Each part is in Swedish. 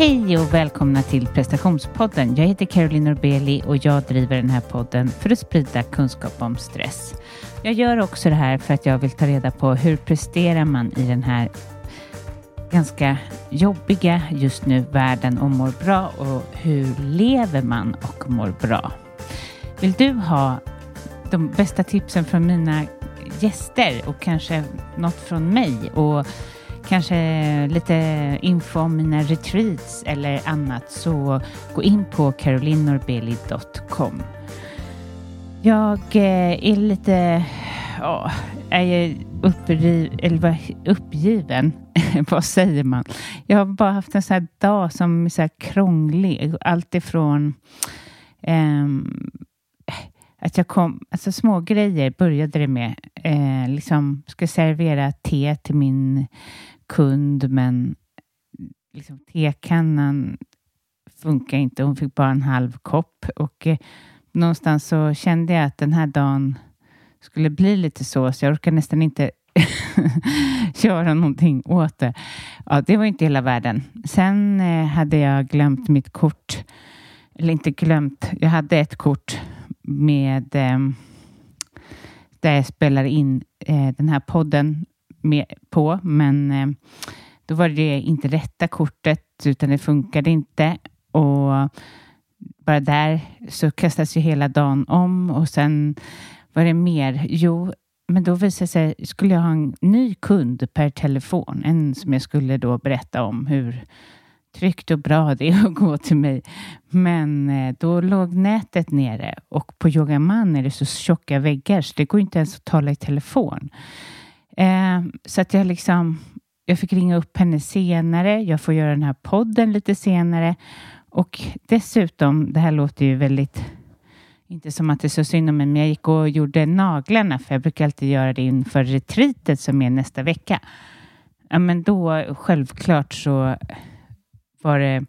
Hej och välkomna till prestationspodden. Jag heter Caroline Norbeli och jag driver den här podden för att sprida kunskap om stress. Jag gör också det här för att jag vill ta reda på hur presterar man i den här ganska jobbiga just nu världen och mår bra och hur lever man och mår bra? Vill du ha de bästa tipsen från mina gäster och kanske något från mig och kanske lite info om mina retreats eller annat så gå in på carolinorbeli.com. Jag eh, är lite, ja, är uppriv, eller uppgiven, vad säger man? Jag har bara haft en sån här dag som är så här krånglig, allt ifrån um, att jag kom, alltså små grejer började det med. Eh, liksom ska servera te till min kund, men liksom, tekannan funkar inte. Hon fick bara en halv kopp och eh, någonstans så kände jag att den här dagen skulle bli lite så, så jag orkar nästan inte göra någonting åt det. Ja, det var inte hela världen. Sen eh, hade jag glömt mitt kort, eller inte glömt, jag hade ett kort med eh, där jag spelar in eh, den här podden med, på, men eh, då var det inte rätta kortet utan det funkade inte och bara där så kastas ju hela dagen om och sen var det mer? Jo, men då visade det sig, skulle jag ha en ny kund per telefon, en som jag skulle då berätta om hur tryggt och bra det är att gå till mig. Men eh, då låg nätet nere och på Yogaman är det så tjocka väggar så det går inte ens att tala i telefon. Eh, så att jag liksom, jag fick ringa upp henne senare. Jag får göra den här podden lite senare och dessutom, det här låter ju väldigt inte som att det är så synd om mig, men jag gick och gjorde naglarna, för jag brukar alltid göra det inför retreatet som är nästa vecka. Ja, men då självklart så var det,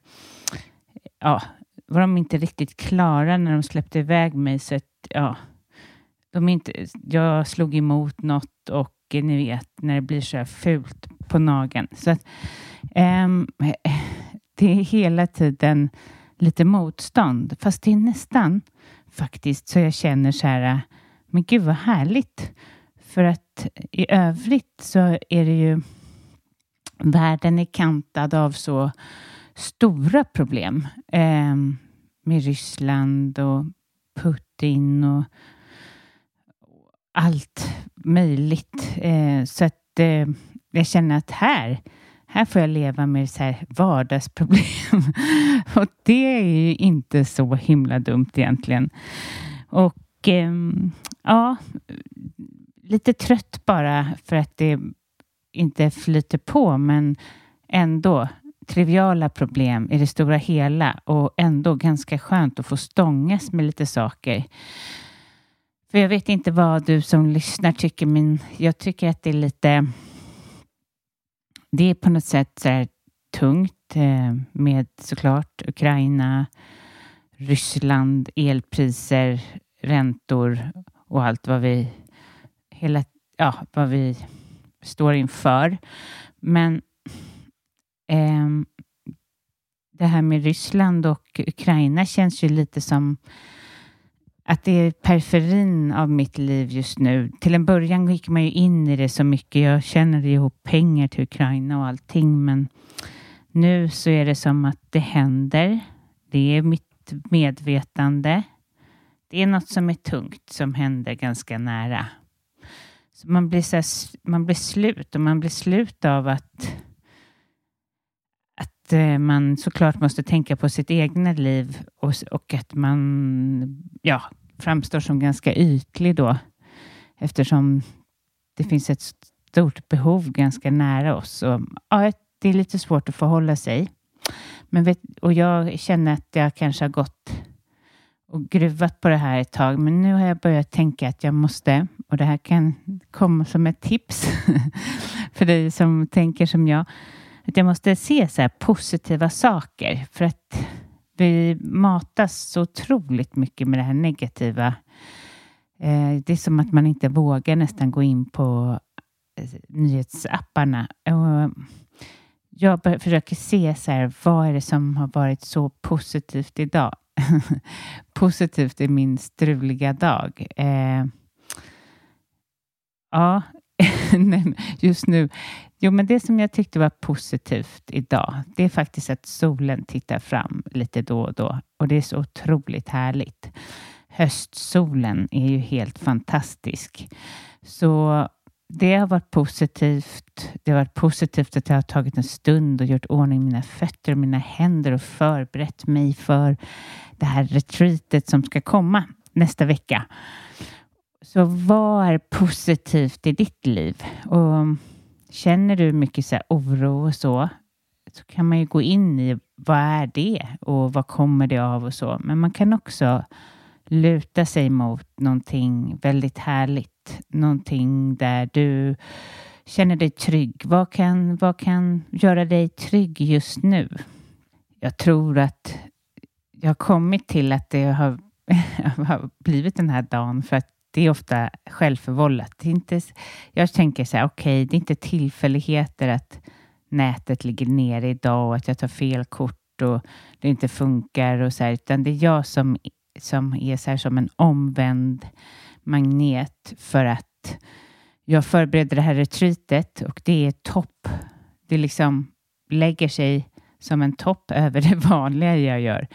ja, var de inte riktigt klara när de släppte iväg mig. Så att, ja, de inte, jag slog emot något och ni vet när det blir så här fult på nageln. Så att, um, det är hela tiden lite motstånd, fast det är nästan faktiskt så jag känner så här, men gud vad härligt. För att i övrigt så är det ju världen är kantad av så stora problem eh, med Ryssland och Putin och allt möjligt. Eh, så att eh, jag känner att här, här får jag leva med så här vardagsproblem. och det är ju inte så himla dumt egentligen. Och eh, ja, lite trött bara för att det inte flyter på, men ändå triviala problem i det stora hela och ändå ganska skönt att få stångas med lite saker. För jag vet inte vad du som lyssnar tycker, men jag tycker att det är lite... Det är på något sätt så här tungt eh, med såklart Ukraina, Ryssland, elpriser, räntor och allt vad vi, hela, ja, vad vi står inför. Men eh, det här med Ryssland och Ukraina känns ju lite som att det är periferin av mitt liv just nu. Till en början gick man ju in i det så mycket. Jag känner ihop pengar till Ukraina och allting, men nu så är det som att det händer. Det är mitt medvetande. Det är något som är tungt som händer ganska nära. Så man blir, så här, man blir slut och man blir slut av att att eh, man såklart måste tänka på sitt egna liv och, och att man ja, framstår som ganska ytlig då eftersom det finns ett stort behov ganska nära oss. Och, ja, det är lite svårt att förhålla sig. Men vet, och jag känner att jag kanske har gått och gruvat på det här ett tag, men nu har jag börjat tänka att jag måste, och det här kan komma som ett tips för dig som tänker som jag, att jag måste se så positiva saker för att vi matas så otroligt mycket med det här negativa. Eh, det är som att man inte vågar nästan gå in på eh, nyhetsapparna. jag försöker se så här, vad är det som har varit så positivt idag? positivt i min struliga dag. Eh, ja, just nu. Jo, men det som jag tyckte var positivt idag, det är faktiskt att solen tittar fram lite då och då och det är så otroligt härligt. Höstsolen är ju helt fantastisk. Så det har varit positivt. Det har varit positivt att jag har tagit en stund och gjort ordning mina fötter och mina händer och förberett mig för det här retreatet som ska komma nästa vecka. Så vad är positivt i ditt liv? Och känner du mycket så oro och så, så kan man ju gå in i vad är det och vad kommer det av och så. Men man kan också luta sig mot någonting väldigt härligt. Någonting där du känner dig trygg. Vad kan, vad kan göra dig trygg just nu? Jag tror att jag har kommit till att det har, har blivit den här dagen för att det är ofta självförvållat. Det är inte, jag tänker så här, okej, okay, det är inte tillfälligheter att nätet ligger nere idag och att jag tar fel kort och det inte funkar och så här, utan det är jag som som är så som en omvänd magnet för att jag förbereder det här retreatet och det är topp. Det liksom lägger sig som en topp över det vanliga jag gör.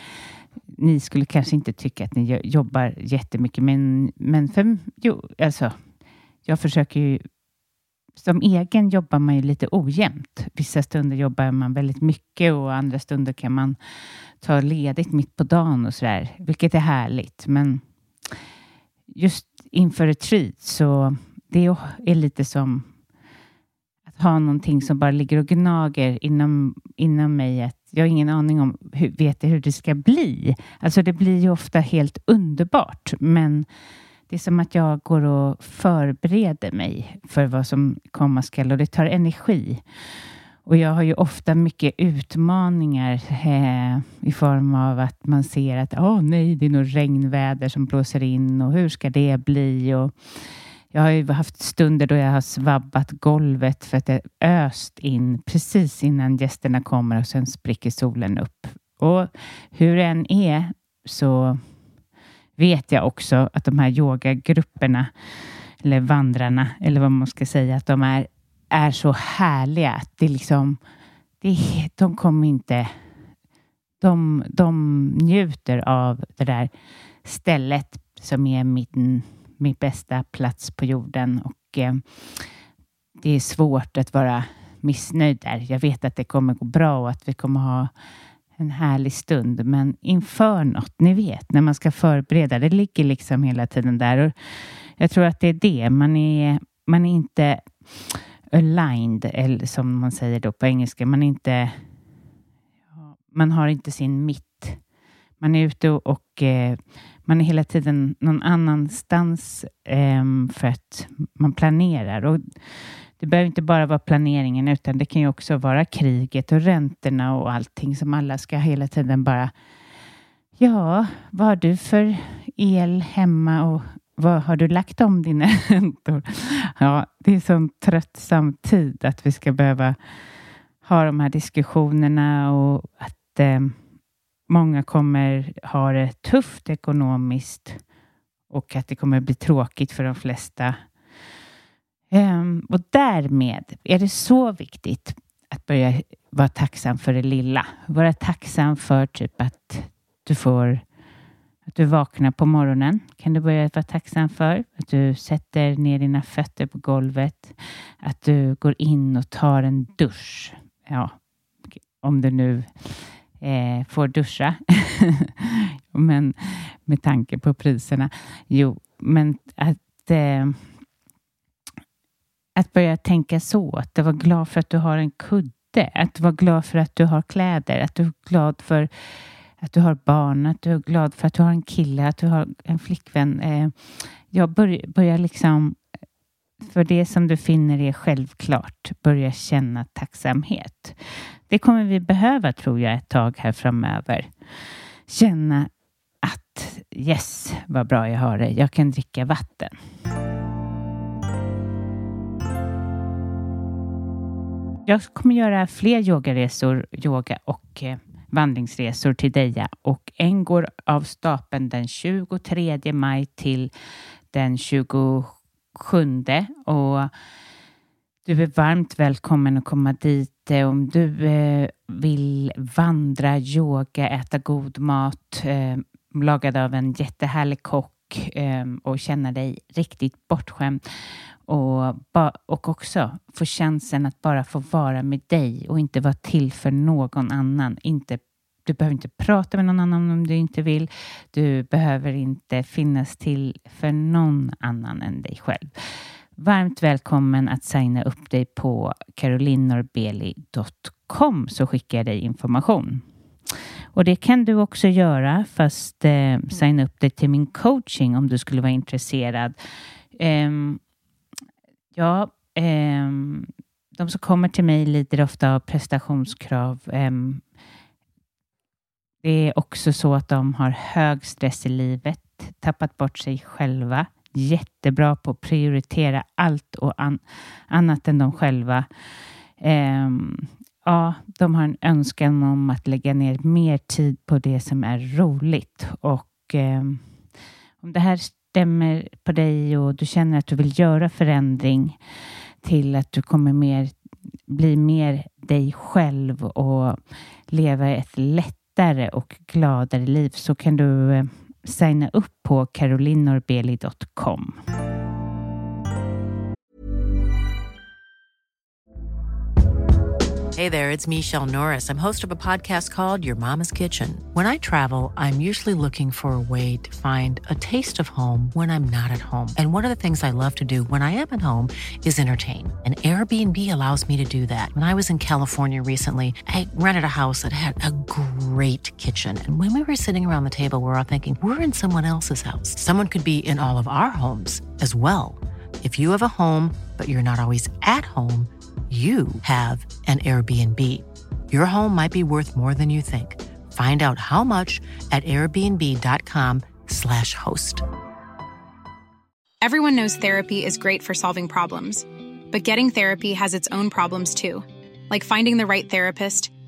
Ni skulle kanske inte tycka att ni jobbar jättemycket, men, men för, jo, alltså, jag försöker ju som egen jobbar man ju lite ojämnt. Vissa stunder jobbar man väldigt mycket och andra stunder kan man ta ledigt mitt på dagen och sådär, vilket är härligt. Men just inför retreat så det är lite som att ha någonting som bara ligger och gnager inom, inom mig. Att jag har ingen aning om hur, vet hur det ska bli. Alltså det blir ju ofta helt underbart, men det är som att jag går och förbereder mig för vad som komma skall och det tar energi. Och jag har ju ofta mycket utmaningar eh, i form av att man ser att åh oh, nej, det är nog regnväder som blåser in och hur ska det bli? Och jag har ju haft stunder då jag har svabbat golvet för att det öst in precis innan gästerna kommer och sen spricker solen upp. Och hur det än är så vet jag också att de här yogagrupperna eller vandrarna eller vad man ska säga att de är, är så härliga. Att det liksom, det, de kommer inte... De, de njuter av det där stället som är min, min bästa plats på jorden och eh, det är svårt att vara missnöjd där. Jag vet att det kommer gå bra och att vi kommer ha en härlig stund, men inför något, ni vet, när man ska förbereda, det ligger liksom hela tiden där. Och jag tror att det är det, man är, man är inte aligned, eller som man säger då på engelska, man är inte, man har inte sin mitt. Man är ute och, och eh, man är hela tiden någon annanstans eh, för att man planerar. Och det behöver inte bara vara planeringen utan det kan ju också vara kriget och räntorna och allting som alla ska hela tiden bara Ja, vad har du för el hemma och vad har du lagt om dina räntor? Ja, det är sån tröttsam tid att vi ska behöva ha de här diskussionerna och att eh, många kommer ha det tufft ekonomiskt och att det kommer bli tråkigt för de flesta Um, och därmed är det så viktigt att börja vara tacksam för det lilla. Vara tacksam för typ att du får att du vaknar på morgonen kan du börja vara tacksam för. Att du sätter ner dina fötter på golvet. Att du går in och tar en dusch. Ja, om du nu eh, får duscha. men med tanke på priserna. Jo, men att eh, att börja tänka så. Att vara glad för att du har en kudde. Att vara glad för att du har kläder. Att du är glad för att du har barn. Att du är glad för att du har en kille. Att du har en flickvän. Eh, jag börjar, börjar liksom för det som du finner är självklart, börja känna tacksamhet. Det kommer vi behöva, tror jag, ett tag här framöver. Känna att yes, vad bra jag har det. Jag kan dricka vatten. jag kommer göra fler yogaresor, yoga och eh, vandringsresor till Deja och en går av stapeln den 23 maj till den 27 och du är varmt välkommen att komma dit eh, om du eh, vill vandra, yoga, äta god mat eh, lagad av en jättehärlig kock och känna dig riktigt bortskämd och, och också få chansen att bara få vara med dig och inte vara till för någon annan. Inte, du behöver inte prata med någon annan om du inte vill. Du behöver inte finnas till för någon annan än dig själv. Varmt välkommen att signa upp dig på carolinorbeli.com så skickar jag dig information. Och det kan du också göra fast eh, signa upp dig till min coaching om du skulle vara intresserad. Eh, Ja, eh, de som kommer till mig lider ofta av prestationskrav. Ehm, det är också så att de har hög stress i livet, tappat bort sig själva, jättebra på att prioritera allt och an annat än de själva. Um, ja, de har en önskan om att lägga ner mer tid på det som är roligt och um, om det här stämmer på dig och du känner att du vill göra förändring till att du kommer mer, bli mer dig själv och leva ett lätt lättare och gladare liv så kan du eh, signa upp på carolinorbeli.com. Hey there, it's Michelle Norris. I'm host of a podcast called Your Mama's Kitchen. When I travel, I'm usually looking for a way to find a taste of home when I'm not at home. And one of the things I love to do when I am at home is entertain. And Airbnb allows me to do that. When I was in California recently, I rented a house that had a great kitchen. And when we were sitting around the table, we were all thinking, we're in someone else's house. Someone could be in all of our homes as well. If you have a home, but you're not always at home, you have an Airbnb. Your home might be worth more than you think. Find out how much at airbnb.com/slash host. Everyone knows therapy is great for solving problems, but getting therapy has its own problems too, like finding the right therapist,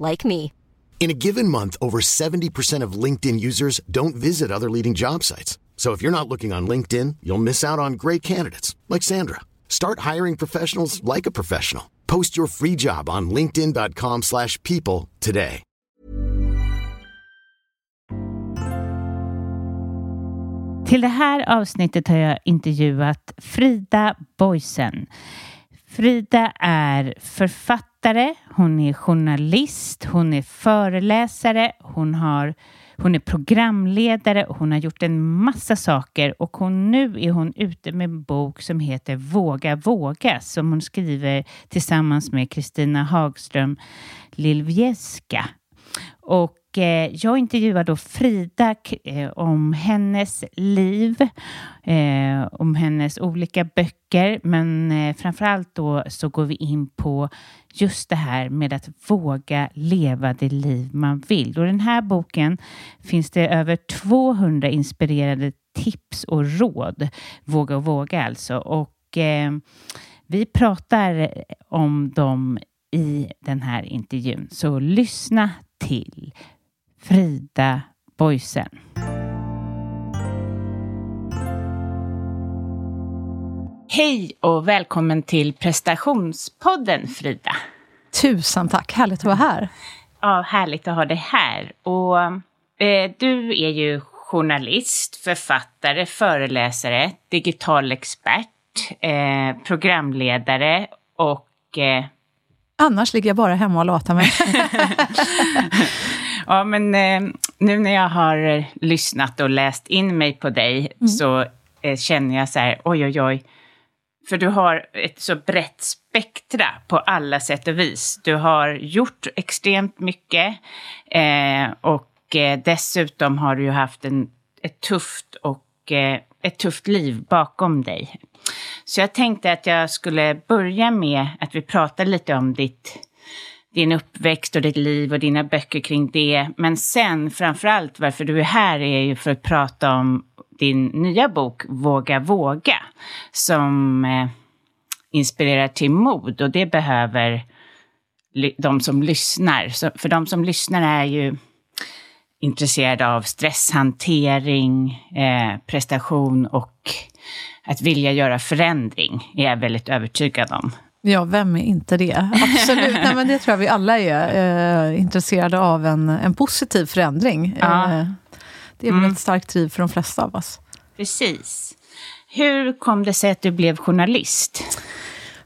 like me. In a given month, over 70% of LinkedIn users don't visit other leading job sites. So if you're not looking on LinkedIn, you'll miss out on great candidates like Sandra. Start hiring professionals like a professional. Post your free job on linkedin.com/people today. Till det här avsnittet har jag intervjuat Frida Boysen. Frida är författare, hon är journalist, hon är föreläsare, hon, har, hon är programledare och hon har gjort en massa saker och hon, nu är hon ute med en bok som heter Våga våga som hon skriver tillsammans med Kristina Hagström Lilvieska. Och Eh, jag intervjuar då Frida eh, om hennes liv, eh, om hennes olika böcker, men framför allt då så går vi in på just det här med att våga leva det liv man vill. Och den här boken finns det över 200 inspirerade tips och råd. Våga och våga alltså. Och vi pratar om dem i den här intervjun, så lyssna till Frida Boysen. Hej och välkommen till prestationspodden Frida. Tusen tack, härligt att vara här. Ja, härligt att ha dig här. Och, eh, du är ju journalist, författare, föreläsare, digital expert, eh, programledare och... Eh... Annars ligger jag bara hemma och latar mig. ja, men eh, nu när jag har lyssnat och läst in mig på dig mm. så eh, känner jag så här, oj, oj, oj. För du har ett så brett spektra på alla sätt och vis. Du har gjort extremt mycket eh, och eh, dessutom har du ju haft en, ett tufft och eh, ett tufft liv bakom dig. Så jag tänkte att jag skulle börja med att vi pratar lite om ditt, din uppväxt och ditt liv och dina böcker kring det. Men sen framförallt varför du är här är ju för att prata om din nya bok Våga våga som eh, inspirerar till mod och det behöver de som lyssnar. Så för de som lyssnar är ju intresserade av stresshantering, eh, prestation och att vilja göra förändring, är jag väldigt övertygad om. Ja, vem är inte det? Absolut. Nej, men det tror jag vi alla är eh, intresserade av, en, en positiv förändring. Ja. Eh, det är väl mm. ett starkt driv för de flesta av oss. Precis. Hur kom det sig att du blev journalist?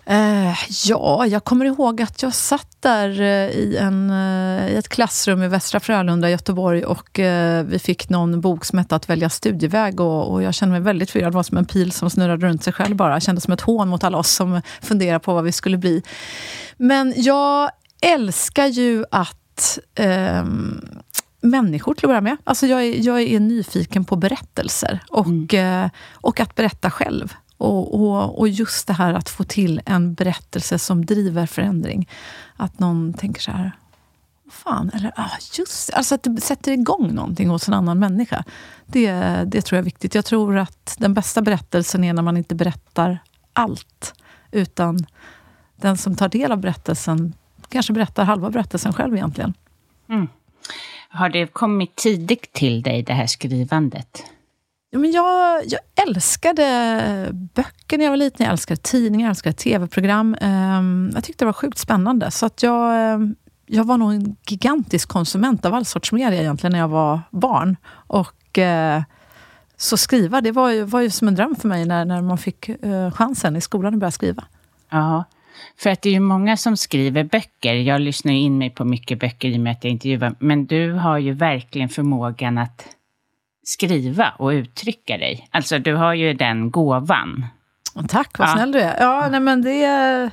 Eh, ja, jag kommer ihåg att jag satt där eh, i, en, eh, i ett klassrum i Västra Frölunda i Göteborg och vi fick någon bok som hette Att välja studieväg och, och, jag kände mig väldigt förvirrad. Det var som en pil som snurrade runt sig själv bara. Jag kände som ett hån mot alla oss som funderar på vad vi skulle bli. Men jag älskar ju att ehm, människor till att börja med. Alltså jag, är, jag är nyfiken på berättelser och, mm. och att berätta själv. Och, och, och, just det här att få till en berättelse som driver förändring. Att någon tänker så här, fan, eller ah, just Alltså att du sätter igång någonting hos en annan människa. Det, det tror jag är viktigt. Jag tror att den bästa berättelsen är när man inte berättar allt. Utan den som tar del av berättelsen kanske berättar halva berättelsen själv egentligen. Mm. Har det kommit tidigt till dig, det här skrivandet? Ja, men jag, jag älskade böcker när jag var liten. Jag älskade tidningar, jag älskade tv-program. Ehm, jag tyckte det var sjukt spännande. Så att jag, ehm, jag var nog en gigantisk konsument av all sorts media egentligen när jag var barn. Och eh, så skriva, det var ju, var ju som en dröm för mig när, när man fick eh, chansen i skolan att börja skriva. Ja, för att det är ju många som skriver böcker. Jag lyssnar in mig på mycket böcker i och med att jag intervjuar. Men du har ju verkligen förmågan att skriva och uttrycka dig. Alltså, du har ju den gåvan. Tack, vad ja. snäll du är. Ja, nej, men det är...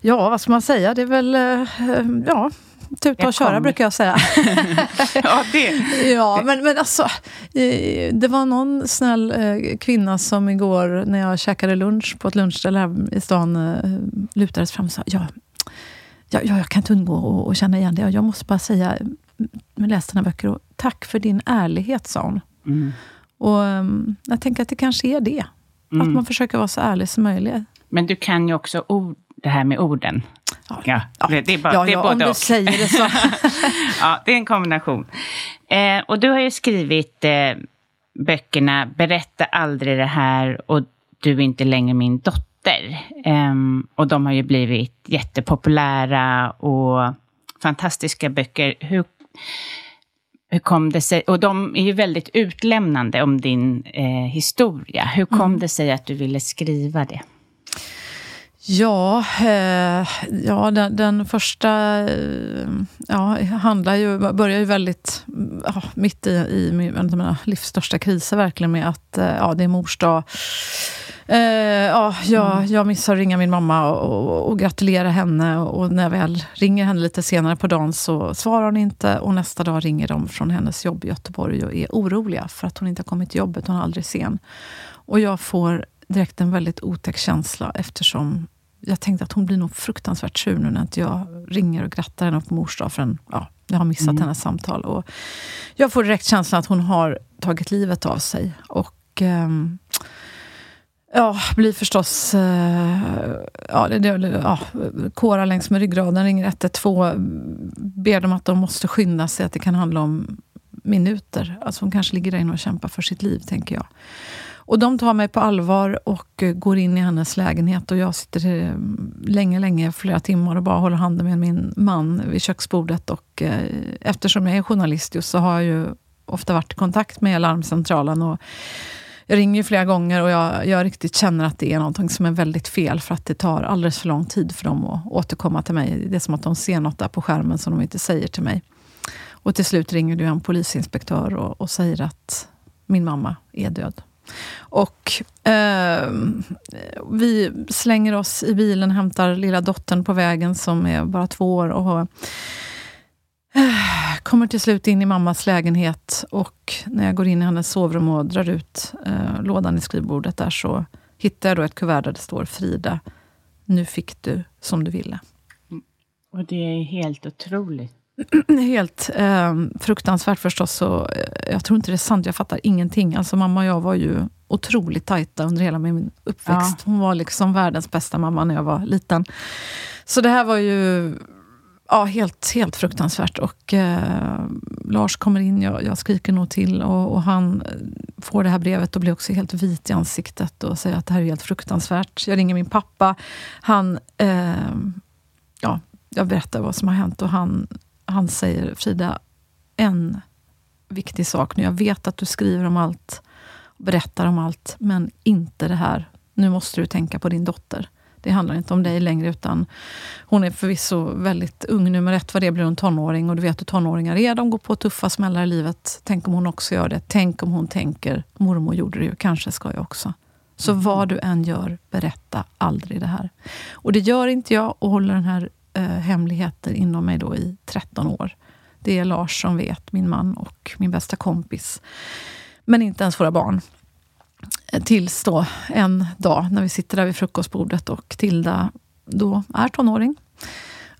Ja, vad ska man säga? Det är väl... Eh, ja, tuta och köra brukar jag säga. ja, det. ja, men, men alltså, eh, det var någon snäll eh, kvinna som igår när jag käkade lunch på ett lunchställe här i stan lutades fram och sa ja, ja, jag kan inte undgå att känna igen det. Jag måste bara säga, jag läste dina böcker och tack för din ärlighet, sa hon. Mm. Och um, jag tänker att det kanske är det. Mm. Att man försöker vara så ärlig som möjligt. Men du kan ju också ord, det här med orden. Ja, ja, det, det är, bara, ja, det är ja, både om du och. säger det så. ja, det är en kombination. Eh, och du har ju skrivit eh, böckerna Berätta aldrig det här och Du är inte längre min dotter. Eh, och de har ju blivit jättepopulära och fantastiska böcker. Hur, hur kom det sig, och de är ju väldigt utlämnande om din eh, historia. Hur kom mm. det sig att du ville skriva det? Ja, eh, ja den, den första eh, ja, handlar ju, börjar ju väldigt ja, mitt i, i mina livs största kriser verkligen med att eh, ja, det är mors dag. Eh, ja, jag, mm. jag missar att ringa min mamma och, och, och gratulera henne. Och när jag väl ringer henne lite senare på dagen så svarar hon inte. Och nästa dag ringer de från hennes jobb i Göteborg och är oroliga för att hon inte har kommit till jobbet. Hon är aldrig sen. Och jag får direkt en väldigt otäck känsla eftersom jag tänkte att hon blir nog fruktansvärt sur nu när inte jag ringer och grattar henne på mors dag förrän ja, jag har missat mm. hennes samtal. Och jag får direkt känslan att hon har tagit livet av sig. Och... Um, Ja, blir förstås... Eh, ja, det, det, ja, kårar längs med ryggraden, ringer 112, ber dem att de måste skynda sig, att det kan handla om minuter. Alltså hon kanske ligger där inne och kämpar för sitt liv, tänker jag. Och de tar mig på allvar och går in i hennes lägenhet och jag sitter eh, länge, länge, flera timmar och bara håller handen med min man vid köksbordet. Och eh, eftersom jag är journalist just så har jag ju ofta varit i kontakt med larmcentralen. Och jag ringer flera gånger och jag, jag riktigt känner att det är något som är väldigt fel för att det tar alldeles för lång tid för dem att återkomma till mig. Det är som att de ser något där på skärmen som de inte säger till mig. Och till slut ringer du en polisinspektör och, och säger att min mamma är död. Och eh, vi slänger oss i bilen, hämtar lilla dottern på vägen som är bara två år. Och eh, kommer till slut in i mammas lägenhet och när jag går in i hennes sovrum och drar ut eh, lådan i skrivbordet där så hittar jag då ett kuvert där det står Frida, nu fick du som du ville. Och det är helt otroligt. Helt eh, fruktansvärt förstås. Så, eh, jag tror inte det är sant, jag fattar ingenting. Alltså mamma och jag var ju otroligt tajta under hela min uppväxt. Ja. Hon var liksom världens bästa mamma när jag var liten. Så det här var ju ja, helt, helt fruktansvärt. Och eh, Lars kommer in, jag, jag skriker nog till och, och, han eh, får det här brevet och blir också helt vit i ansiktet och säger att det här är helt fruktansvärt. Jag ringer min pappa. Han, eh, ja, jag berättar vad som har hänt och han han säger, Frida, en viktig sak nu. Jag vet att du skriver om allt, berättar om allt, men inte det här. Nu måste du tänka på din dotter. Det handlar inte om dig längre, utan hon är förvisso väldigt ung. Nummer ett vad det blir hon tonåring och du vet hur tonåringar är. De går på tuffa smällar i livet. Tänk om hon också gör det. Tänk om hon tänker, mormor gjorde det ju, kanske ska jag också. Så mm. vad du än gör, berätta aldrig det här. Och det gör inte jag och håller den här eh, hemligheter inom mig då i 13 år. Det är Lars som vet, min man och min bästa kompis. Men inte ens våra barn. Tills då en dag när vi sitter där vid frukostbordet och Tilda då är tonåring.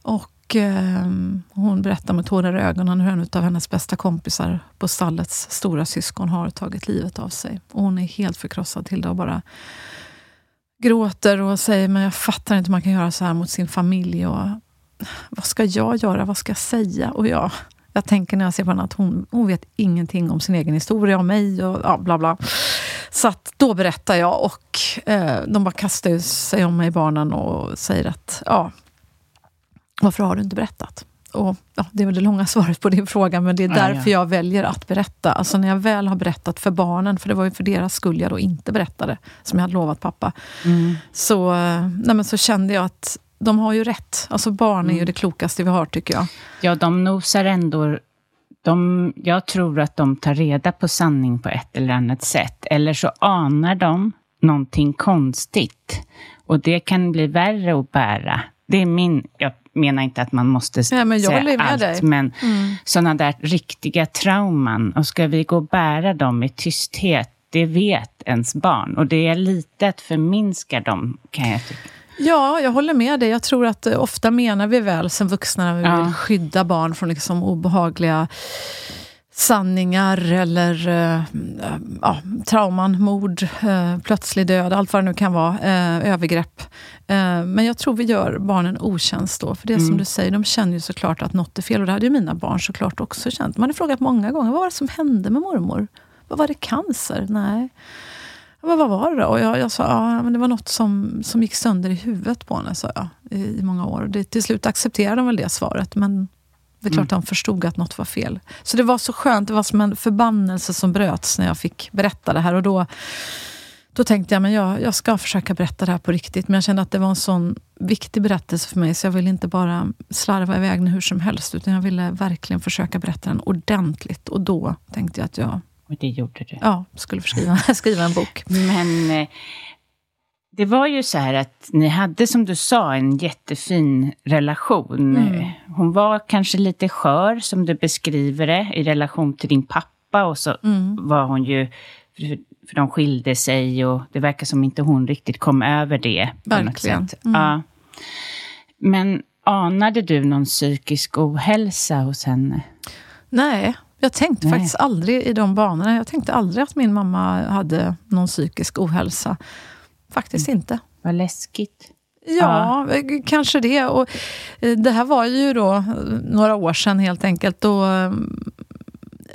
Och eh, hon berättar med tårar i ögonen hur en av hennes bästa kompisar på stallets stora syskon har tagit livet av sig. Och hon är helt förkrossad. Tilda och bara gråter och säger men jag fattar inte hur man kan göra så här mot sin familj. Och, vad ska jag göra? Vad ska jag säga? Och jag, jag tänker när jag ser på henne att hon, hon vet ingenting om sin egen historia, om mig och ja, bla bla. Så att då berättar jag och eh, de bara kastar sig om mig, barnen, och säger att ja, varför har du inte berättat? Och, ja, det väl det långa svaret på din fråga, men det är därför jag väljer att berätta. Alltså när jag väl har berättat för barnen, för det var ju för deras skull jag då inte berättade, som jag hade lovat pappa. Mm. Så, eh, nej så kände jag att de har ju rätt. Alltså barn är ju mm. det klokaste vi har, tycker jag. Ja, de nosar ändå... De, jag tror att de tar reda på sanning på ett eller annat sätt. Eller så anar de någonting konstigt. Och det kan bli värre att bära. Det är min... Jag menar inte att man måste ja, men säga allt, dig. men mm. sådana där riktiga trauman. Och ska vi gå och bära dem i tysthet, det vet ens barn. Och det är lite att förminska dem, kan jag tycka. Ja, jag håller med dig. Jag tror att eh, ofta menar vi väl som vuxna när vi ja. vill skydda barn från liksom obehagliga sanningar eller uh, ja, trauman, mord, uh, plötslig död, allt vad det nu kan vara, uh, övergrepp. men jag tror vi gör barnen otjänst då. För det mm. som du säger, de känner ju såklart att något är fel. Och det hade ju mina barn såklart också känt. Man har frågat många gånger, vad var det som hände med mormor? Vad var det cancer? Nej. Men vad var det då? Och jag, jag sa, ja, men det var något som, som gick sönder i huvudet på henne, sa jag, i, i många år. Det, till slut accepterade de väl det svaret, men det är klart mm. han förstod att något var fel. Så det var så skönt, det var som en förbannelse som bröts när jag fick berätta det här. Och då, då tänkte jag, men jag, jag ska försöka berätta det här på riktigt. Men jag kände att det var en sån viktig berättelse för mig, så jag ville inte bara slarva iväg den hur som helst, utan jag ville verkligen försöka berätta den ordentligt. Och då tänkte jag att jag och det gjorde du. Ja, skulle skriva, skriva en bok. Men eh, det var ju så här att ni hade, som du sa, en jättefin relation. Mm. Hon var kanske lite skör, som du beskriver det, i relation till din pappa. Och så mm. var hon ju... För de skilde sig och det verkar som inte hon riktigt kom över det. Verkligen. Mm. Ja. Men anade du någon psykisk ohälsa hos henne? Nej, jag tänkte Nej. faktiskt aldrig i de banorna. Jag tänkte aldrig att min mamma hade någon psykisk ohälsa. Faktiskt mm. inte. Vad läskigt. Ja, ja, kanske det. Och eh, det här var ju då eh, några år sedan helt enkelt. Då,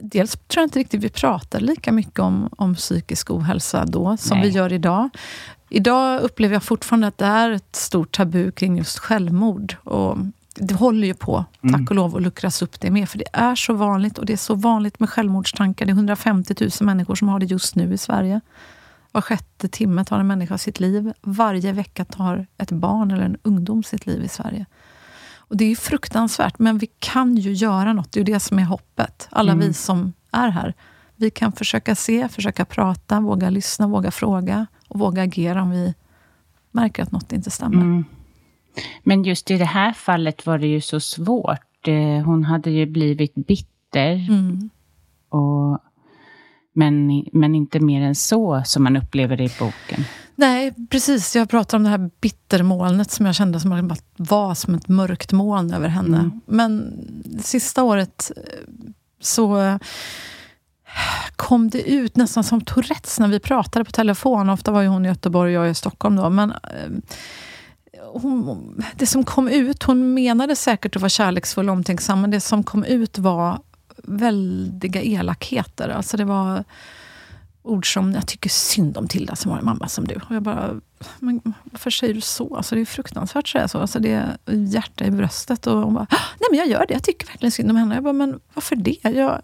dels tror jag inte riktigt vi pratade lika mycket om, om psykisk ohälsa då som Nej. vi gör idag. Idag upplever jag fortfarande att det är ett stort tabu kring just självmord. Och det håller ju på, tack mm. och lov, att luckras upp det med. För det är så vanligt och det är så vanligt med självmordstankar. Det är 150 000 människor som har det just nu i Sverige. Var sjätte timme tar en människa sitt liv. Varje vecka tar ett barn eller en ungdom sitt liv i Sverige. Och Det är fruktansvärt, men vi kan ju göra något. Det är det som är hoppet. Alla mm. vi som är här. Vi kan försöka se, försöka prata, våga lyssna, våga fråga och våga agera om vi märker att något inte stämmer. Mm. Men just i det här fallet var det ju så svårt. Eh, hon hade ju blivit bitter. Mm. Och, men, men inte mer än så, som man upplever det i boken. Nej, precis. Jag pratar om det här bittermolnet som jag kände som var som ett mörkt moln över henne. Mm. Men sista året eh, så eh, kom det ut nästan som Tourettes när vi pratade på telefon. Ofta var ju hon i Göteborg och jag i Stockholm då. Men hon, det som kom ut, hon menade säkert att vara kärleksfull och omtänksam, men det som kom ut var väldiga elakheter. Alltså det var ord som “jag tycker synd om Tilda som har en mamma som du”. Och jag bara, men varför säger du så? Alltså det är fruktansvärt att säga så. Alltså det är hjärta i bröstet. Och hon bara, ah, nej men jag gör det. Jag tycker verkligen synd om henne. Jag bara, men varför det? Jag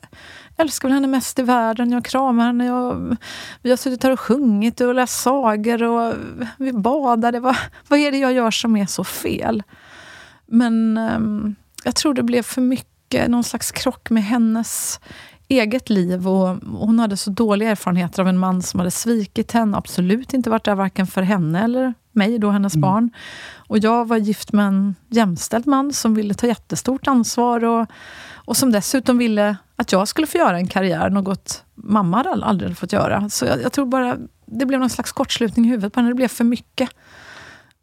älskar väl henne mest i världen. Jag kramar henne. Jag, vi har suttit här och sjungit och läst sagor och vi badade. Vad, vad är det jag gör som är så fel? Men um, jag tror det blev för mycket någon slags krock med hennes eget liv. Och hon hade så dåliga erfarenheter av en man som hade svikit henne. Absolut inte varit där varken för henne eller mig, då hennes mm. barn. Och jag var gift med en jämställd man som ville ta jättestort ansvar och, och som dessutom ville att jag skulle få göra en karriär, något mamma hade aldrig fått göra. Så jag, jag tror bara det blev någon slags kortslutning i huvudet på henne. Det blev för mycket.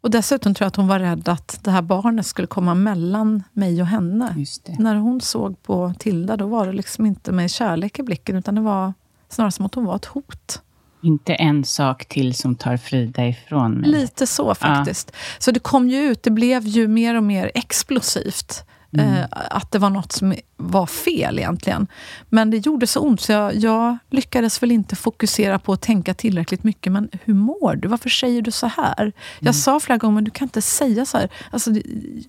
Och dessutom tror jag att hon var rädd att det här barnet skulle komma mellan mig och henne. När hon såg på Tilda, då var det liksom inte med kärlek i blicken, utan det var snarare som att hon var ett hot. Inte en sak till som tar Frida ifrån mig. Lite så faktiskt. Ja. Så det kom ju ut, det blev ju mer och mer explosivt. Mm. Eh, att det var något som var fel egentligen. Men det gjorde så ont så jag, jag, lyckades väl inte fokusera på att tänka tillräckligt mycket. Men hur mår du? Varför säger du så här? Mm. Jag sa flera gånger, men du kan inte säga så här. Alltså,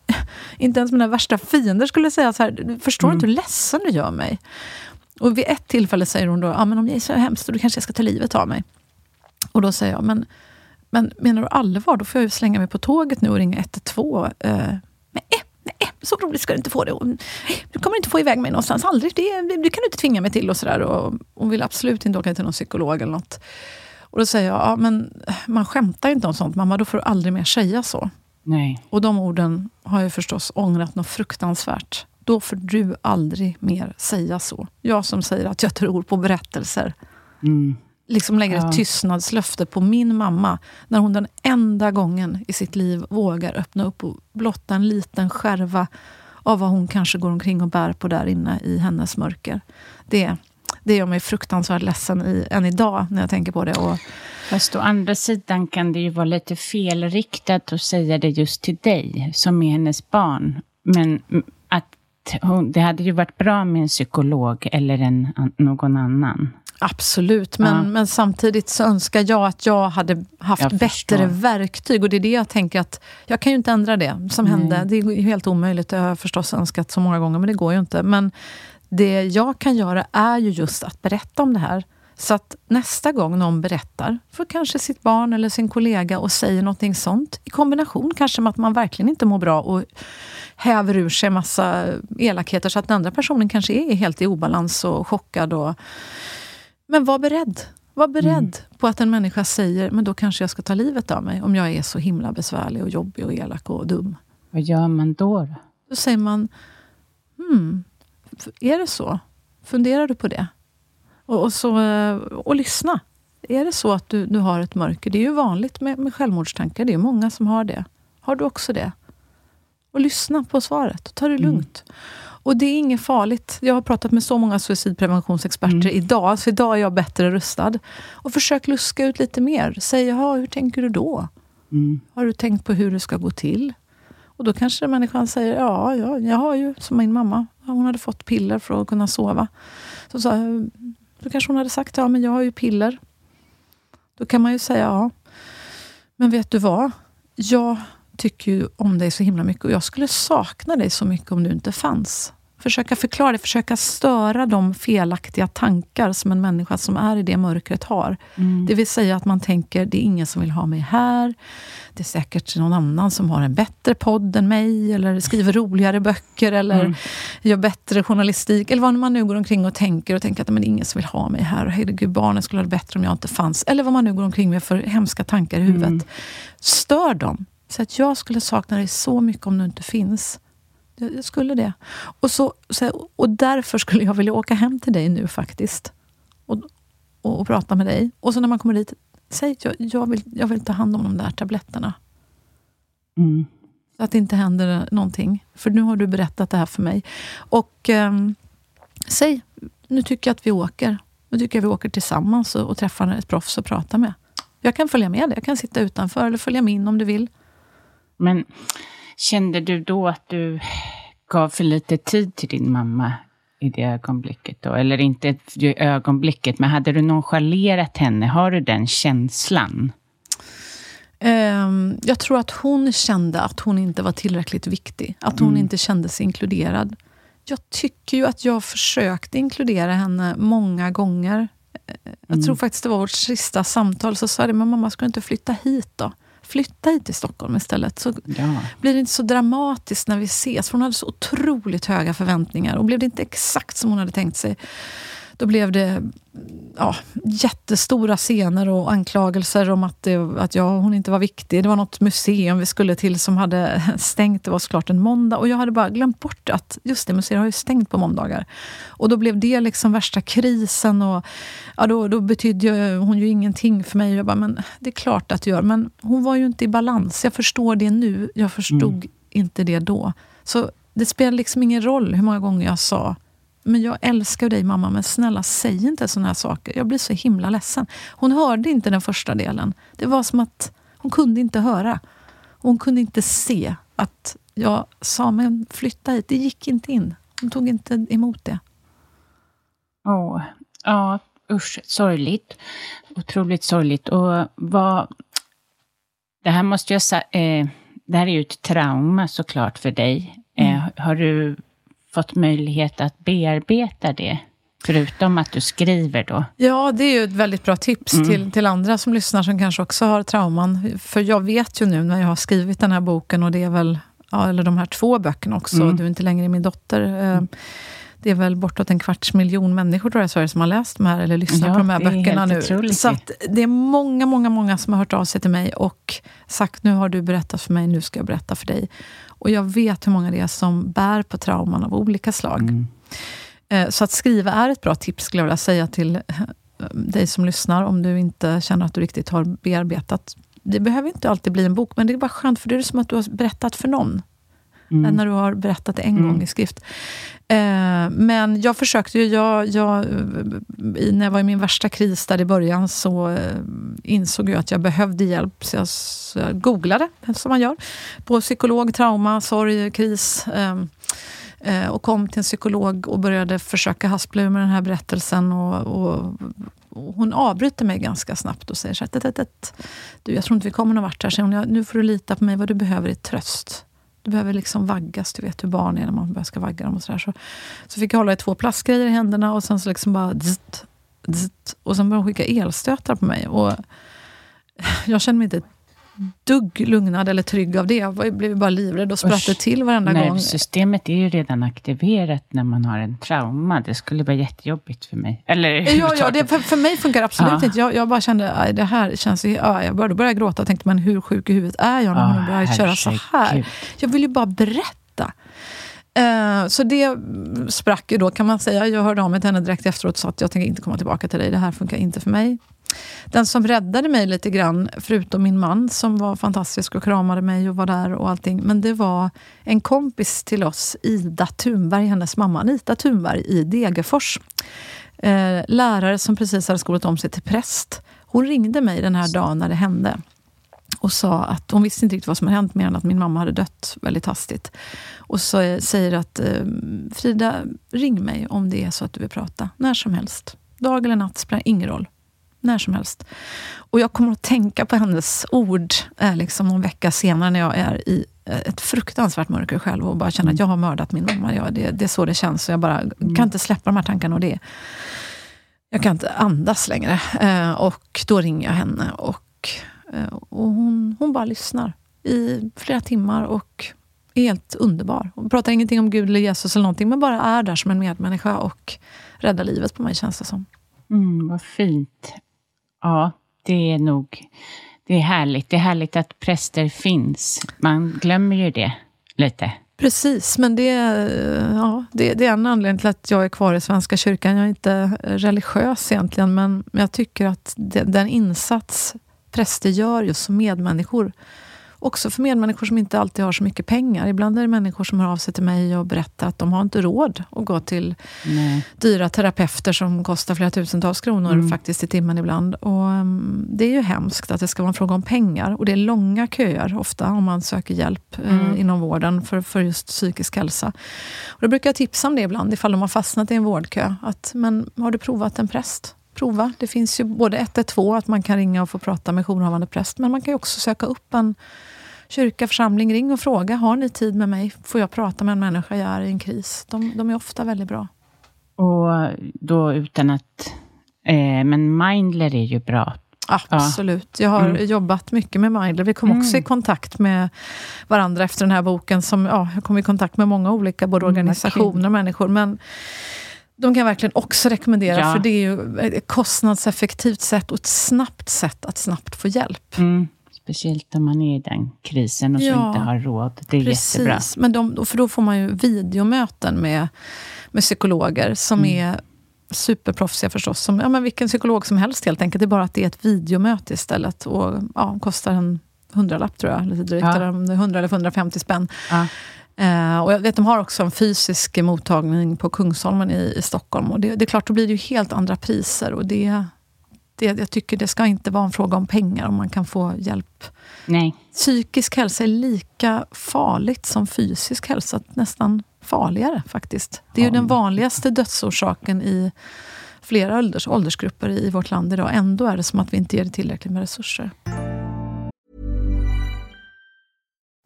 inte ens mina värsta fiender skulle säga så här. Förstår mm. inte hur ledsen du gör mig? Och vid ett tillfälle säger hon då, ja, men om jag är så hemskt, då kanske jag ska ta livet av mig. Och då säger jag, men, men menar du allvar? Då får jag ju slänga mig på tåget nu och ringa 112. Eh, nej, nej, så roligt ska du inte få det. Och, du kommer inte få iväg mig någonstans, aldrig. Det, det kan du inte tvinga mig till. och sådär. Och hon vill absolut inte åka till någon psykolog eller något. Och då säger jag, ja, men man skämtar inte om sånt mamma, då får du aldrig mer säga så. Nej. Och de orden har jag förstås ångrat något fruktansvärt. Då får du aldrig mer säga så. Jag som säger att jag tror på berättelser. Mm liksom lägger ja. ett tystnadslöfte på min mamma när hon den enda gången i sitt liv vågar öppna upp och blotta en liten skärva av vad hon kanske går omkring och bär på där inne i hennes mörker. Det, det gör mig fruktansvärt ledsen i, än idag när jag tänker på det. Och, Fast å andra sidan kan det ju vara lite felriktat att säga det just till dig, som är hennes barn. Men att hon, det hade ju varit bra med en psykolog eller en, någon annan. Absolut, men, ja. men samtidigt så önskar jag att jag hade haft jag bättre verktyg. Och det är det jag tänker att jag kan ju inte ändra det som mm. hände. Det är helt omöjligt, det har jag förstås önskat så många gånger, men det går ju inte. Men det jag kan göra är ju just att berätta om det här. Så att nästa gång någon berättar för kanske sitt barn eller sin kollega och säger någonting sånt, i kombination kanske med att man verkligen inte mår bra och häver ur sig massa elakheter så att den andra personen kanske är helt i obalans och chockad och men var beredd. Var beredd mm. på att en människa säger, men då kanske jag ska ta livet av mig, om jag är så himla besvärlig och jobbig och elak och dum. Vad gör man då? Då, säger man, hmm, är det så? Funderar du på det? Och, och, så, eh, och lyssna. Är det så att du, du har ett mörker? Det är ju vanligt med, med självmordstankar. Det är många som har det. Har du också det? Och lyssna på svaret. Ta det mm. lugnt. Mm. Och det är inget farligt. Jag har pratat med så många suicidpreventionsexperter mm. idag, så idag är jag bättre rustad. Och försök luska ut lite mer. Säg, hur tänker du då? Mm. Har du tänkt på hur det ska gå till? Och då kanske människan säger, ja, ja jag har ju, som min mamma, hon hade fått piller för att kunna sova. Så, så, då kanske hon hade sagt, ja men jag har ju piller. Då kan man ju säga, ja, men vet du vad? Jag tycker ju om dig så himla mycket och jag skulle sakna dig så mycket om du inte fanns. Försöka förklara det, försöka störa de felaktiga tankar som en människa som är i det mörkret har. Mm. Det vill säga att man tänker, det är ingen som vill ha mig här. Det är säkert någon annan som har en bättre podd än mig, eller skriver roligare böcker, eller mm. gör bättre journalistik. Eller vad man nu går omkring och tänker, och tänker att men det är ingen som vill ha mig här. Herregud, barnen skulle ha det bättre om jag inte fanns. Eller vad man nu går omkring med för hemska tankar i huvudet. Mm. Stör dem. Så att jag skulle sakna dig så mycket om du inte finns. Jag skulle det. Och, så, och därför skulle jag vilja åka hem till dig nu faktiskt. Och, och, och prata med dig. Och så när man kommer dit, säg jag, jag, vill, jag vill ta hand om de där tabletterna. Mm. Så att det inte händer någonting. För nu har du berättat det här för mig. Och um, säg, nu tycker jag att vi åker. Nu tycker jag vi åker tillsammans och, och träffar ett proffs och pratar med. Jag kan följa med dig. Jag kan sitta utanför eller följa med in om du vill. Men kände du då att du gav för lite tid till din mamma i det ögonblicket då? Eller inte i ögonblicket, men hade du nonchalerat henne? Har du den känslan? Um, jag tror att hon kände att hon inte var tillräckligt viktig. Att hon mm. inte kände sig inkluderad. Jag tycker ju att jag försökte inkludera henne många gånger. Jag mm. tror faktiskt det var vårt sista samtal, så sa jag men mamma, ska du inte flytta hit då? Flytta hit till Stockholm istället. Så ja. blir det inte så dramatiskt när vi ses. För hon hade så otroligt höga förväntningar. Och blev det inte exakt som hon hade tänkt sig, då blev det ja, jättestora scener och anklagelser om att, det, att jag hon inte var viktig. Det var något museum vi skulle till som hade stängt. Det var såklart en måndag. Och jag hade bara glömt bort att just det, museet har ju stängt på måndagar. Och då blev det liksom värsta krisen. Och ja, då, då betydde hon ju ingenting för mig. Jag bara, men det är klart att du gör. Men hon var ju inte i balans. Jag förstår det nu. Jag förstod mm. inte det då. Så det spelar liksom ingen roll hur många gånger jag sa men jag älskar dig mamma, men snälla säg inte såna här saker. Jag blir så himla ledsen. Hon hörde inte den första delen. Det var som att hon kunde inte höra. Hon kunde inte se att jag sa, men flytta hit. Det gick inte in. Hon tog inte emot det. Åh, ja usch, sorgligt. Otroligt sorgligt. Och vad... Det här måste jag säga, eh, det här är ju ett trauma såklart för dig. Eh, mm. Har du fått möjlighet att bearbeta det? Förutom att du skriver då? Ja, det är ju ett väldigt bra tips mm. till, till andra som lyssnar som kanske också har trauman. För jag vet ju nu när jag har skrivit den här boken och det är väl, ja, eller de här två böckerna också, mm. Du är inte längre min dotter. Mm. Det är väl bortåt en kvarts miljon människor tror jag, Sverige, som har läst de här, eller lyssnat ja, på de här böckerna nu. Otroligt. Så det är många, många, många som har hört av sig till mig och sagt, nu har du berättat för mig, nu ska jag berätta för dig. Och jag vet hur många det är som bär på trauman av olika slag. Mm. Eh, så att skriva är ett bra tips, skulle jag vilja säga till eh, dig som lyssnar, om du inte känner att du riktigt har bearbetat. Det behöver inte alltid bli en bok, men det är bara skönt, för det är som att du har berättat för någon. Mm. När du har berättat det en mm. gång i skrift. Eh, men jag försökte ju, jag, jag, när jag var i min värsta kris där i början så eh, insåg jag att jag behövde hjälp. Så jag, så jag googlade, som man gör, på psykolog, trauma, sorg, kris. Eh, eh och kom till en psykolog och började försöka haspla ur med den här berättelsen. Och, och, och hon avbryter mig ganska snabbt och säger så här, du, jag tror inte vi kommer någon vart här. Så hon, nu får du lita på mig, vad du behöver är tröst. Du behöver liksom vaggas, du vet hur barn är när man börjar ska vagga dem. Och så, där. så, så fick jag hålla i två plastgrejer i händerna och sen så liksom bara... Zzzt, zzzt, och sen började de skicka elstötar på mig. Och jag kände mig inte dugg lugnad eller trygg av det. Jag blev bara livrädd och spratt till varenda gång. Nervsystemet är ju redan aktiverat när man har en trauma. Det skulle vara jättejobbigt för mig. Eller Ja, ja det, för, för mig funkar det absolut ja. inte. Jag, jag bara kände, aj, det här känns... Ja, jag började, började gråta och tänkte, men hur sjuk i huvudet är jag när man börjar köra så här? Jag vill ju bara berätta. Uh, så det sprack ju då kan man säga. Jag hörde av mig till henne direkt efteråt och sa att jag tänker inte komma tillbaka till dig. Det här funkar inte för mig. Den som räddade mig lite grann, förutom min man som var fantastisk och kramade mig och var där och allting, men det var en kompis till oss, Ida Thunberg, hennes mamma Anita Thunberg i Degerfors. Eh, lärare som precis hade skolat om sig till präst. Hon ringde mig den här dagen när det hände och sa att hon visste inte riktigt vad som hade hänt mer än att min mamma hade dött väldigt hastigt. Och så eh, säger att eh, Frida, ring mig om det är så att du vill prata. När som helst. Dag eller natt spelar ingen roll. När som helst. Och jag kommer att tänka på hennes ord eh, liksom någon vecka senare när jag är i eh, ett fruktansvärt mörker själv och bara känner att jag har mördat min mamma. Ja, det, det är så det känns. Så jag bara mm. kan inte släppa de här tankarna. Och det, jag kan inte andas längre. Eh, och då ringer jag henne och, eh, och hon, hon bara lyssnar i flera timmar och är helt underbar. Hon pratar ingenting om Gud eller Jesus eller någonting, men bara är där som en medmänniska och räddar livet på mig, känns det som. Mm, vad fint. Ja, det är nog... Det är härligt. Det är härligt att präster finns. Man glömmer ju det lite. Precis, men det, ja, det, det, är en anledning till att jag är kvar i Svenska kyrkan. Jag är inte religiös egentligen, men jag tycker att det, den insats präster gör just som medmänniskor också för medmänniskor som inte alltid har så mycket pengar. Ibland är det människor som hör av sig till mig och berättar att de har inte råd att gå till Nej. dyra terapeuter som kostar flera tusentals kronor mm. faktiskt i timmen ibland. Och, um, det är ju hemskt att det ska vara en fråga om pengar. Och det är långa köer ofta om man söker hjälp eh, mm. eh, inom vården för, för just psykisk hälsa. Och då brukar jag tipsa om det ibland, ifall de har fastnat i en vårdkö. Att, men har du provat en präst? prova. Det finns ju både 112, att man kan ringa och få prata med jourhavande präst, men man kan också söka upp en kyrka, församling, ring och fråga. Har ni tid med mig? Får jag prata med en människa jag är i en kris? De, de är ofta väldigt bra. Och då utan att... Eh, men Mindler är ju bra. Absolut. Jag har mm. jobbat mycket med Mindler. Vi kom mm. också i kontakt med varandra efter den här boken. Som, ja, jag kom i kontakt med många olika både mm, organisationer och människor. Men de kan jag verkligen också rekommendera, ja. för det är ju ett kostnadseffektivt sätt och ett snabbt sätt att snabbt få hjälp. Speciellt om man är i den krisen och ja, så inte har råd. Det är precis. jättebra. Men de, för då får man ju videomöten med, med psykologer som mm. är superproffsiga förstås. Som ja, men vilken psykolog som helst helt enkelt. Det är bara att det är ett videomöte istället. Och ja, kostar en hundralapp tror jag. Lite drygt. Ja. Eller 100 eller 150 spänn. Ja. Uh, och jag vet, de har också en fysisk mottagning på Kungsholmen i, i Stockholm. Och det, det, är klart, då blir det ju helt andra priser. Och det, det, jag tycker det ska inte vara en fråga om pengar om man kan få hjälp. Nej. Psykisk hälsa är lika farligt som fysisk hälsa. Nästan farligare faktiskt. Det är ju den vanligaste dödsorsaken i flera ålders, åldersgrupper i vårt land idag. Ändå är det som att vi inte ger det tillräckligt med resurser.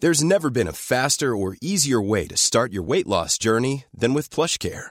There's never been a faster or easier way to start your weight loss journey than with plush care.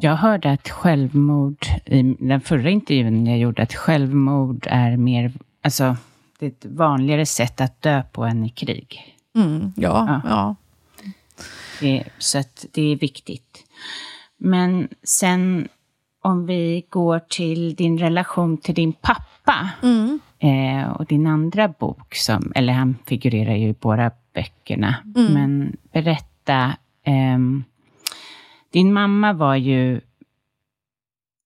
Jag hörde att självmord, i den förra intervjun jag gjorde, att självmord är mer, alltså, det är ett vanligare sätt att dö på än i krig. Mm, ja, ja. ja. Det, så att det är viktigt. Men sen om vi går till din relation till din pappa mm. eh, och din andra bok, som, eller han figurerar ju i båda böckerna. Mm. Men berätta, eh, din mamma var ju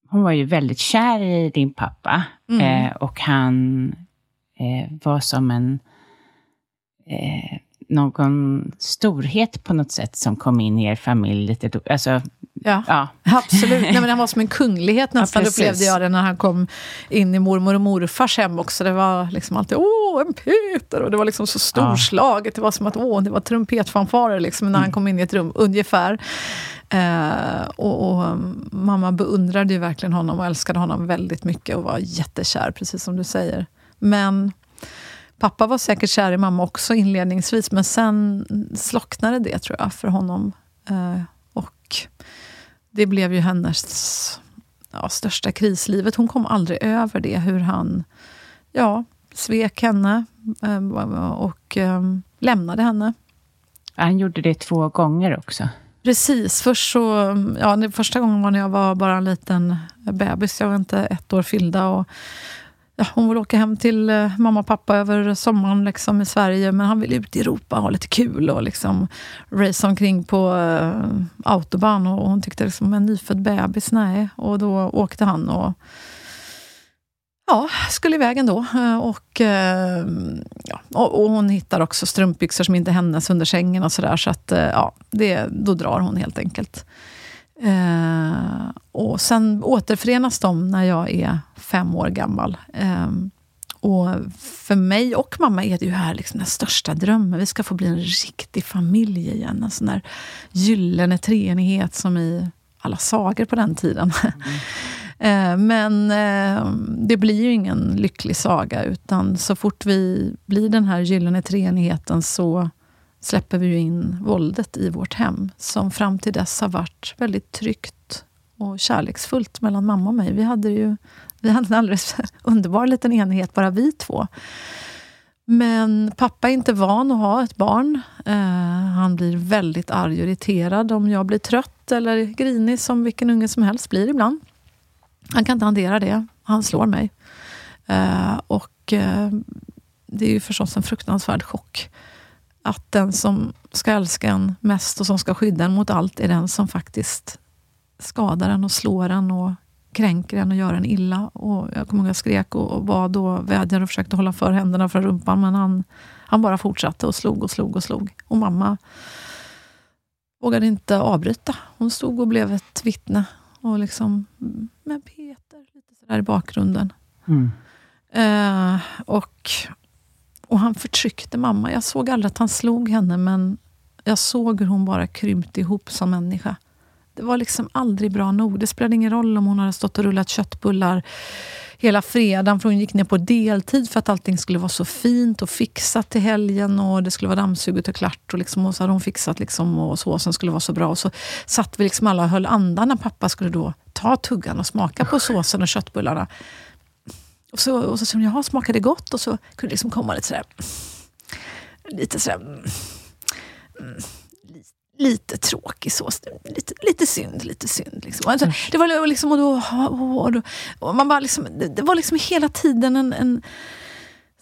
hon var ju väldigt kär i din pappa mm. eh, och han eh, var som en eh, någon storhet på något sätt som kom in i er familj. Lite, alltså, Ja, Ja. absolut. Nej, men han var som en kunglighet nästan, Ja, upplevde jag det när han kom in i mormor och morfars hem också. Det var liksom alltid åh, en Peter! Och det var liksom så storslaget. Det var som att åh, det var trumpetfanfarer liksom, när han kom in i ett rum, ungefär. Eh, och, och mm, mamma beundrade ju verkligen honom och älskade honom väldigt mycket och var jättekär, precis som du säger. Men pappa var säkert kär i mamma också inledningsvis, men sen slocknade det tror jag för honom. Eh, och det blev ju hennes ja, största krislivet. Hon kom aldrig över det, hur han ja, svek henne eh, och eh, lämnade henne. Han gjorde det två gånger också. Precis. Först så, ja, första gången var när jag var bara en liten bebis. Jag var inte ett år fyllda. Och, ja, hon ville åka hem till eh, mamma och pappa över sommaren liksom, i Sverige. Men han ville ut i Europa och ha lite kul och liksom, race omkring på uh, autobahn. Och hon tyckte liksom, en nyfödd bebis, nej. Och då åkte han och Ja, skulle iväg ändå. Eh, Och, eh, ja, och, och hon hittar också strumpbyxor som inte är hennes under sängen och sådär. Så att, eh, ja, det, då drar hon helt enkelt. Eh, och sen återförenas de när jag är fem år gammal. Eh, och för mig och mamma är det ju här liksom den största drömmen. Vi ska få bli en riktig familj igen. En sån där gyllene treenighet som i alla sagor på den tiden. Eh, Eh, men eh, det blir ju ingen lycklig saga, utan så fort vi blir den här gyllene treenigheten så släpper vi ju in våldet i vårt hem, som fram till dess har varit väldigt tryggt och kärleksfullt mellan mamma och mig. Vi hade ju vi hade en alldeles underbar liten enhet, bara vi två. Men pappa är inte van att ha ett barn. Eh, han blir väldigt arg och irriterad om jag blir trött eller grinig, som vilken unge som helst blir ibland. Han kan inte hantera det. Han slår mig. Eh, och eh, det är ju förstås en fruktansvärd chock. Att den som ska älska en mest och som ska skydda en mot allt är den som faktiskt skadar en och slår en och kränker en och gör en illa. Och jag kommer ihåg att jag skrek och, och bad och vädjade och försökte hålla för händerna från rumpan men han, han bara fortsatte och slog och slog och slog. Och mamma vågade inte avbryta. Hon stod och blev ett vittne. Och liksom, med Peter, lite sådär i bakgrunden. Mm. Eh, och, och han förtryckte mamma. Jag såg aldrig att han slog henne, men jag såg hur hon bara krympte ihop som människa. Det var liksom aldrig bra nog. Det spelade ingen roll om hon hade stått och rullat köttbullar hela fredagen, för hon gick ner på deltid för att allting skulle vara så fint och fixat till helgen och det skulle vara dammsuget och klart. Och, liksom, och så hade hon fixat liksom, och såsen skulle vara så bra. Och så satt vi liksom alla och höll andan när pappa skulle då ta tuggan och smaka på såsen och köttbullarna. Och så, och så sa hon, jaha, smakade det gott? Och så kunde det liksom komma lite sådär, lite sådär, mm, mm, li- lite tråkig sås. Lite, lite synd, lite synd. Liksom. Alltså, det var liksom, och då, och då, och man bara liksom, det, det var liksom hela tiden en, en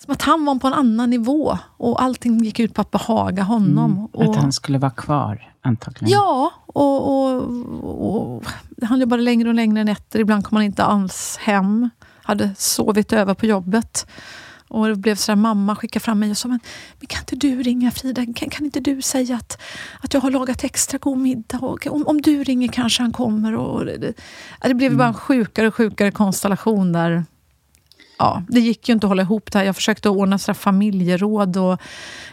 som att han var på en annan nivå och allting gick ut på att behaga honom. och, Mm. Att han skulle vara kvar, antagligen. Ja, och, och, och han jobbade längre och längre nätter. Ibland kom han inte alls hem. Hade sovit över på jobbet. Och det blev så mamma skickade fram mig och sa, men, men kan inte du ringa Frida? Kan, kan inte du säga att, att jag har lagat extra god middag? Och, om, om du ringer kanske han kommer. Och, det, det, blev bara en sjukare och sjukare konstellation där. Ja, det gick ju inte att hålla ihop det här. Jag försökte ordna så familjeråd och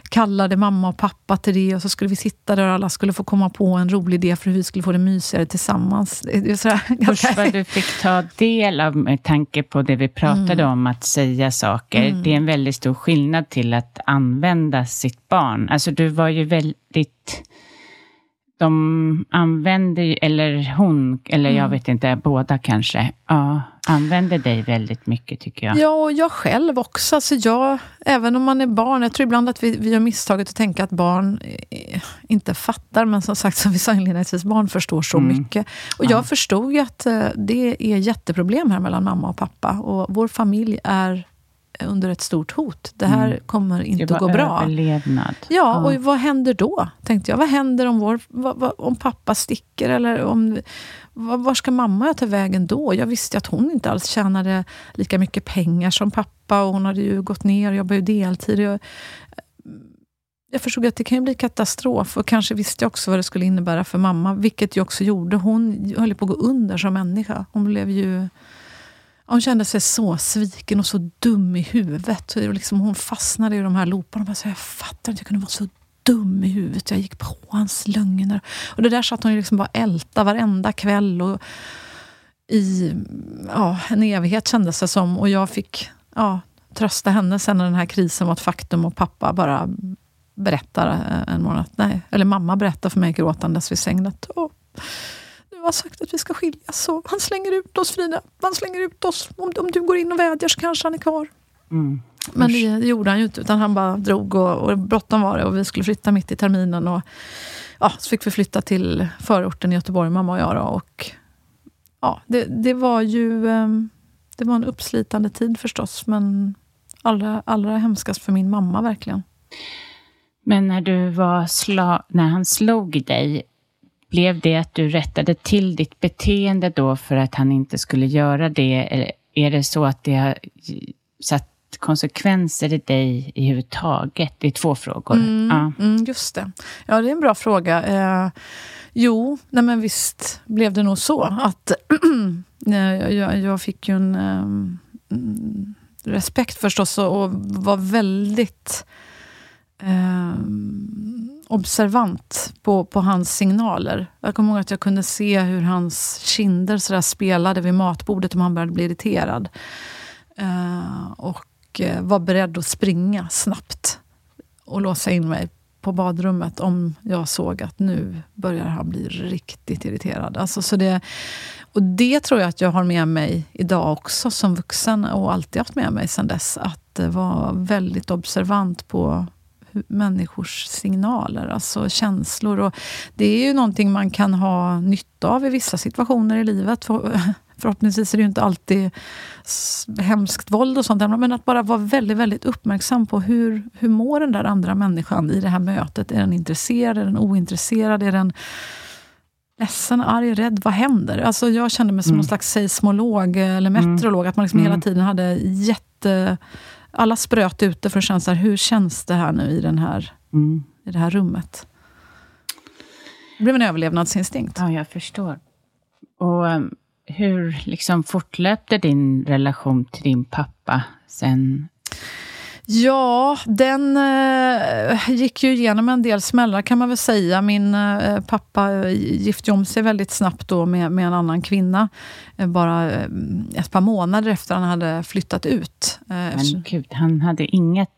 kallade mamma och pappa till det. Och så skulle vi sitta där och alla skulle få komma på en rolig idé för hur vi skulle få det mysigare tillsammans. Det Usch vad du fick ta del av med tanke på det vi pratade Mm. om, att säga saker. Det är en väldigt stor skillnad till att använda sitt barn. Alltså du var ju väldigt... De använde ju, eller hon, eller Mm. jag vet inte, båda kanske, ja, använde dig väldigt mycket tycker jag. Ja, och jag själv också. Alltså jag, även om man är barn, jag tror ibland att vi, vi gör misstaget att tänka att barn eh, inte fattar. Men som sagt, som vi sa inledningsvis, barn förstår så Mm. mycket. Och jag förstod ju att eh, det är jätteproblem här mellan mamma och pappa. Och vår familj är under ett stort hot. Det här Mm. kommer Det inte att gå bra. överlevnad. Ja, och vad händer då? Tänkte jag. Vad händer om, vår, vad, vad, om pappa sticker? Eller om, vad, var ska mamma ta vägen då? Jag visste att hon inte alls tjänade lika mycket pengar som pappa. Och hon hade ju gått ner och jobbade ju deltid. Jag, jag förstod att det kan bli katastrof och kanske visste jag också vad det skulle innebära för mamma, vilket ju också gjorde. Hon höll på att gå under som människa. Hon blev ju... Hon kände sig så sviken och så dum i huvudet. Liksom hon fastnade i de här looparna. Och bara, jag fattar inte, jag kunde vara så dum i huvudet. Jag gick på hans lögner. Och det där satt hon liksom bara älta varenda kväll. Och I ja, en evighet kändes det som. Och jag fick ja, trösta henne sen när den här krisen var ett faktum och pappa bara berättar eh, en morgon nej, eller mamma berättar för mig gråtandes vid sängen att har sagt att vi ska skiljas och han slänger ut oss Frida. Han slänger ut oss. Om, om du går in och vädjar så kanske han är kvar. Mm. Men det, det, gjorde han ju inte, utan han bara drog och, och bråttom var det och vi skulle flytta mitt i terminen. Och, ja, så fick vi flytta till förorten i Göteborg, mamma och jag. Då, och, ja, det, det var ju ehm, det var en uppslitande tid förstås, men allra, allra hemskast för min mamma verkligen. Men när, du var sla när han slog dig, blev det att du rättade till ditt beteende då för att han inte skulle göra det? Eller är det så att det har satt konsekvenser i dig i huvud taget? Det är två frågor. Mm, ja. Mm, just det. Ja, det är en bra fråga. Eh, jo, nej men visst blev det nog så. att jag, jag, jag fick ju en um, respekt förstås och, och var väldigt eh, observant på, på hans signaler. Jag kommer ihåg att jag kunde se hur hans kinder så spelade vid matbordet om han började bli irriterad. Eh, och eh, var beredd att springa snabbt och låsa in mig på badrummet om jag såg att nu börjar han bli riktigt irriterad. Alltså, så det, och det tror jag att jag har med mig idag också som vuxen och alltid haft med mig sedan dess. Att eh, vara väldigt observant på människors signaler, alltså känslor. Och det är ju någonting man kan ha nytta av i vissa situationer i livet. För, förhoppningsvis är det ju inte alltid hemskt våld och sånt, men att bara vara väldigt, väldigt uppmärksam på hur, hur mår den där andra människan i det här mötet? Är den intresserad? Är den ointresserad? Är den ledsen, arg, rädd? Vad händer? Alltså jag kände mig som mm. någon slags seismolog eller mm. meteorolog, att man liksom mm. hela tiden hade jätte alla spröt ute för att känna så här, hur känns det här nu i, den här, mm. i det här rummet? Det blev en överlevnadsinstinkt. Ja, jag förstår. Och um, hur liksom fortlöpte din relation till din pappa sen Ja, den eh, gick ju igenom en del smällar kan man väl säga. Min eh, pappa gifte om sig väldigt snabbt då med, med en annan kvinna. Eh, bara eh, ett par månader efter han hade flyttat ut. Eh, Men gud, han hade inget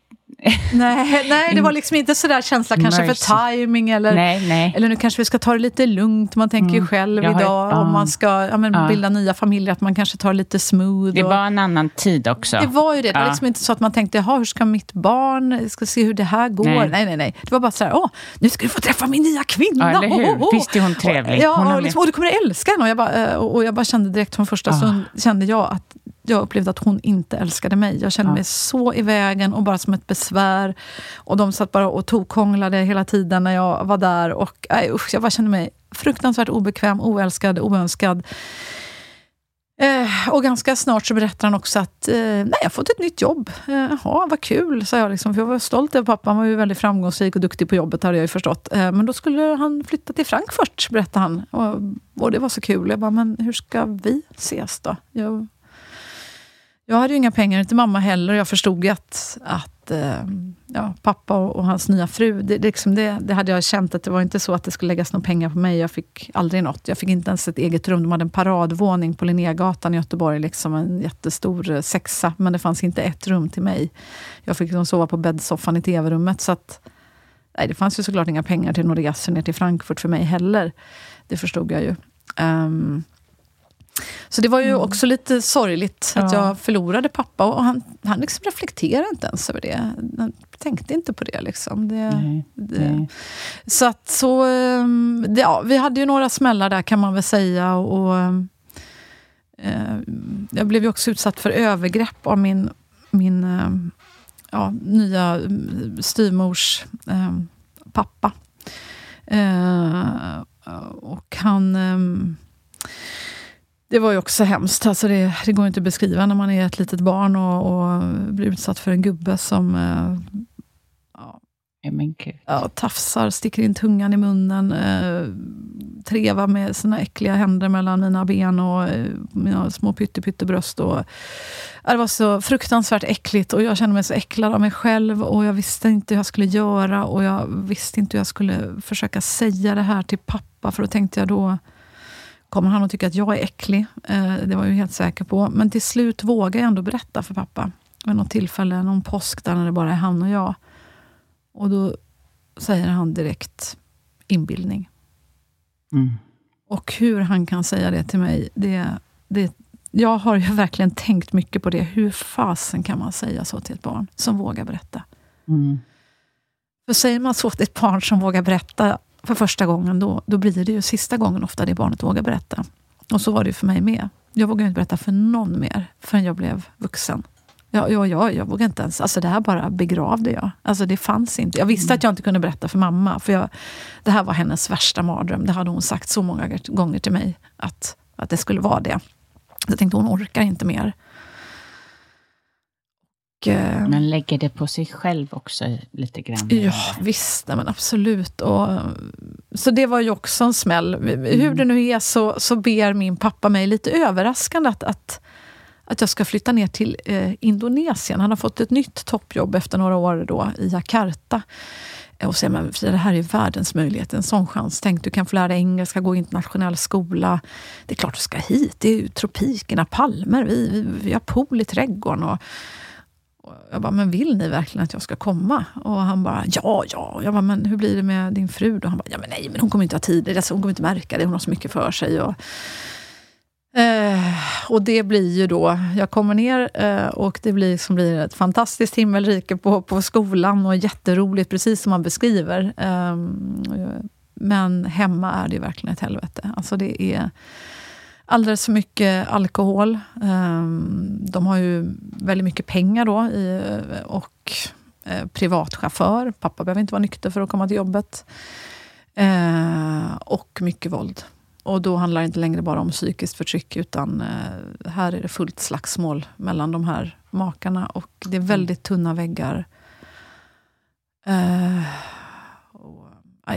nej, nej, det var liksom inte sådär känsla kanske Mercy. för timing eller, nej, nej. eller nu kanske vi ska ta det lite lugnt. Man tänker mm. ju själv jag idag om man ska ja, men, ja. bilda nya familjer att man kanske tar det lite smooth. Det var en annan tid också. Det var ju det. Det var liksom inte så att man tänkte, jaha, hur ska mitt barn, ska se hur det här går. Nej, nej, nej. nej. Det var bara sådär, åh, nu ska du få träffa min nya kvinna. Ja, eller hur? Oh, oh, oh. Visst är hon trevlig? Ja, hon och, liksom, och du kommer att älska henne. Och jag, bara, eh, och jag bara kände direkt från första stund, kände jag att jag upplevde att hon inte älskade mig. Jag kände ja. mig så i vägen och bara som ett besvär. Och de satt bara och tokkånglade hela tiden när jag var där. Och nej, usch, Jag bara kände mig fruktansvärt obekväm, oälskad, oönskad. Eh, och ganska snart så berättar han också att eh, nej, jag har fått ett nytt jobb. Eh, jaha, vad kul, sa jag. Liksom, för jag var stolt över pappa. Han var ju väldigt framgångsrik och duktig på jobbet, hade jag ju förstått. Eh, men då skulle han flytta till Frankfurt, berättade han. Och, och det var så kul. Jag bara, men hur ska vi ses då? Jag jag hade ju inga pengar, inte mamma heller. Jag förstod att, att eh, ja, pappa och, och, hans nya fru, det, liksom det, det, hade jag känt att det var inte så att det skulle läggas några pengar på mig. Jag fick aldrig något. Jag fick inte ens ett eget rum. De hade en paradvåning på Linnégatan i Göteborg, liksom en jättestor eh, sexa, men det fanns inte ett rum till mig. Jag fick liksom sova på bäddsoffan i tv-rummet. Så att, nej, det fanns ju såklart inga pengar till några resor ner till Frankfurt för mig heller. Det förstod jag ju. Um, så det var ju mm. också lite sorgligt att ja. jag förlorade pappa. Och han, han liksom reflekterade inte ens över det. Han tänkte inte på det. Liksom. det, nej, det. Nej. Så att så... Ehm, ja, vi hade ju några smällar där kan man väl säga. Och, eh, jag blev ju också utsatt för övergrepp av min, min eh, ja, nya mm, styvmors eh, pappa. Och han ehm, det var ju också hemskt. Alltså det, det, går inte att beskriva när man är ett litet barn och, och blir utsatt för en gubbe som... Eh, ja. Ja, tafsar, sticker in tungan i munnen, eh, trevar med sina äckliga händer mellan mina ben och eh, mina små pyttepyttebröst. Och, det var så fruktansvärt äckligt och jag kände mig så äcklad av mig själv och jag visste inte hur jag skulle göra och jag visste inte hur jag skulle försöka säga det här till pappa, för då tänkte jag då kommer han att tycka att jag är äcklig. Eh, det var jag helt säker på. Men till slut vågade jag ändå berätta för pappa. Vid något tillfälle, någon påsk där när det bara är han och jag. Och då säger han direkt inbildning. Mm. Och hur han kan säga det till mig, det, det, jag har ju verkligen tänkt mycket på det. Hur fasen kan man säga så till ett barn som vågar berätta? Mm. För säger man så till ett barn som vågar berätta för första gången, då, då blir det ju sista gången ofta det barnet vågar berätta. Och så var det för mig med. Jag vågade inte berätta för någon mer förrän jag blev vuxen. Ja, ja, ja, jag vågade inte ens. Alltså det här bara begravde jag. Alltså det fanns inte. Jag visste att jag inte kunde berätta för mamma. För jag, Det här var hennes värsta mardröm. Det hade hon sagt så många gånger till mig. Att, att det skulle vara det. Jag tänkte hon orkar inte mer. Eh, Man lägger det på sig själv också lite grann. Ja, visst. Nej, men absolut. Och, så det var ju också en smäll. Hur det nu är så, så ber min pappa mig lite överraskande att, att, att jag ska flytta ner till eh, Indonesien. Han har fått ett nytt toppjobb efter några år då, i Jakarta. Och säger, men Frida, det här är världens möjlighet, en sån chans. Tänk, du kan få lära dig engelska, gå i internationell skola. Det är klart du ska hit, det är ju tropikerna, palmer, vi, vi, vi har pool i trädgården. Och jag bara, men vill ni verkligen att jag ska komma? Och han bara, ja, ja. Jag bara, men hur blir det med din fru då? Han bara, ja men nej, men hon kommer inte ha tid. Alltså, hon kommer inte märka det, hon har så mycket för sig. Och, eh, och det blir ju då, jag kommer ner eh, och det blir, som blir ett fantastiskt himmelrike på, på skolan och jätteroligt, precis som man beskriver. Eh, men hemma är det verkligen ett helvete. Alltså det är alldeles för mycket alkohol. Ehm, de har ju väldigt mycket pengar då i, och eh, privatchaufför. Pappa behöver inte vara nykter för att komma till jobbet. Eh, och mycket våld. Och då handlar det inte längre bara om psykiskt förtryck, utan eh, här är det fullt slagsmål mellan de här makarna. Och det är väldigt tunna väggar.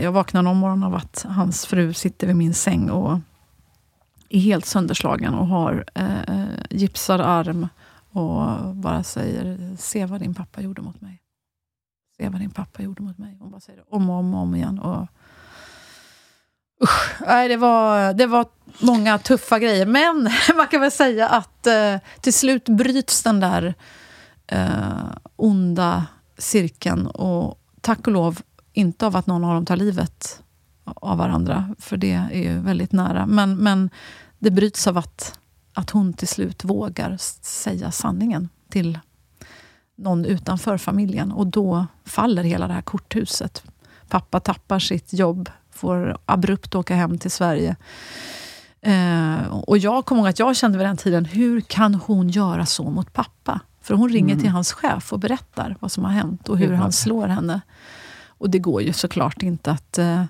jag vaknar någon morgon av att hans fru sitter vid min säng och är helt sönderslagen och har eh, gipsad arm och bara säger Se vad din pappa gjorde mot mig. Se vad din pappa gjorde mot mig. Hon bara säger det om och om, och om igen. Och, usch, nej, det, var, det var många tuffa grejer. Men man kan väl säga att eh, till slut bryts den där eh, onda cirkeln. Och tack och lov inte av att någon av dem tar livet av varandra, för det är ju väldigt nära. Men, men det bryts av att, att hon till slut vågar säga sanningen till någon utanför familjen. Och då faller hela det här korthuset. Pappa tappar sitt jobb, får abrupt åka hem till Sverige. Eh, och jag kommer ihåg att jag kände vid den tiden, hur kan hon göra så mot pappa? För hon ringer mm. till hans chef och berättar vad som har hänt och hur han slår henne. Och det går ju såklart inte att eh, Eh,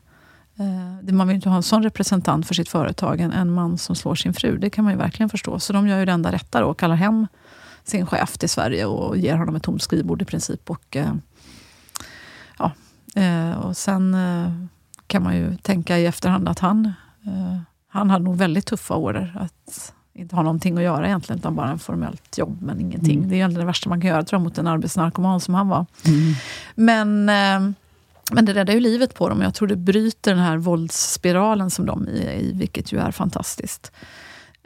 man vill inte ha en sån representant för sitt företag, en man som slår sin fru. Det kan man ju verkligen förstå. Så de gör ju det enda rätta då, och kallar hem sin chef till Sverige och ger honom ett tomt skrivbord i princip. Och, eh, ja, eh, och sen kan man ju tänka i efterhand att han, han hade nog väldigt tuffa order. Att inte ha någonting att göra egentligen, utan bara en formellt jobb, men ingenting. Mm. Det är egentligen det värsta man kan göra tror jag, mot en arbetsnarkoman som han var. Mm. Men men det räddar ju livet på dem och jag tror det bryter den här våldsspiralen som de är i, vilket ju är fantastiskt.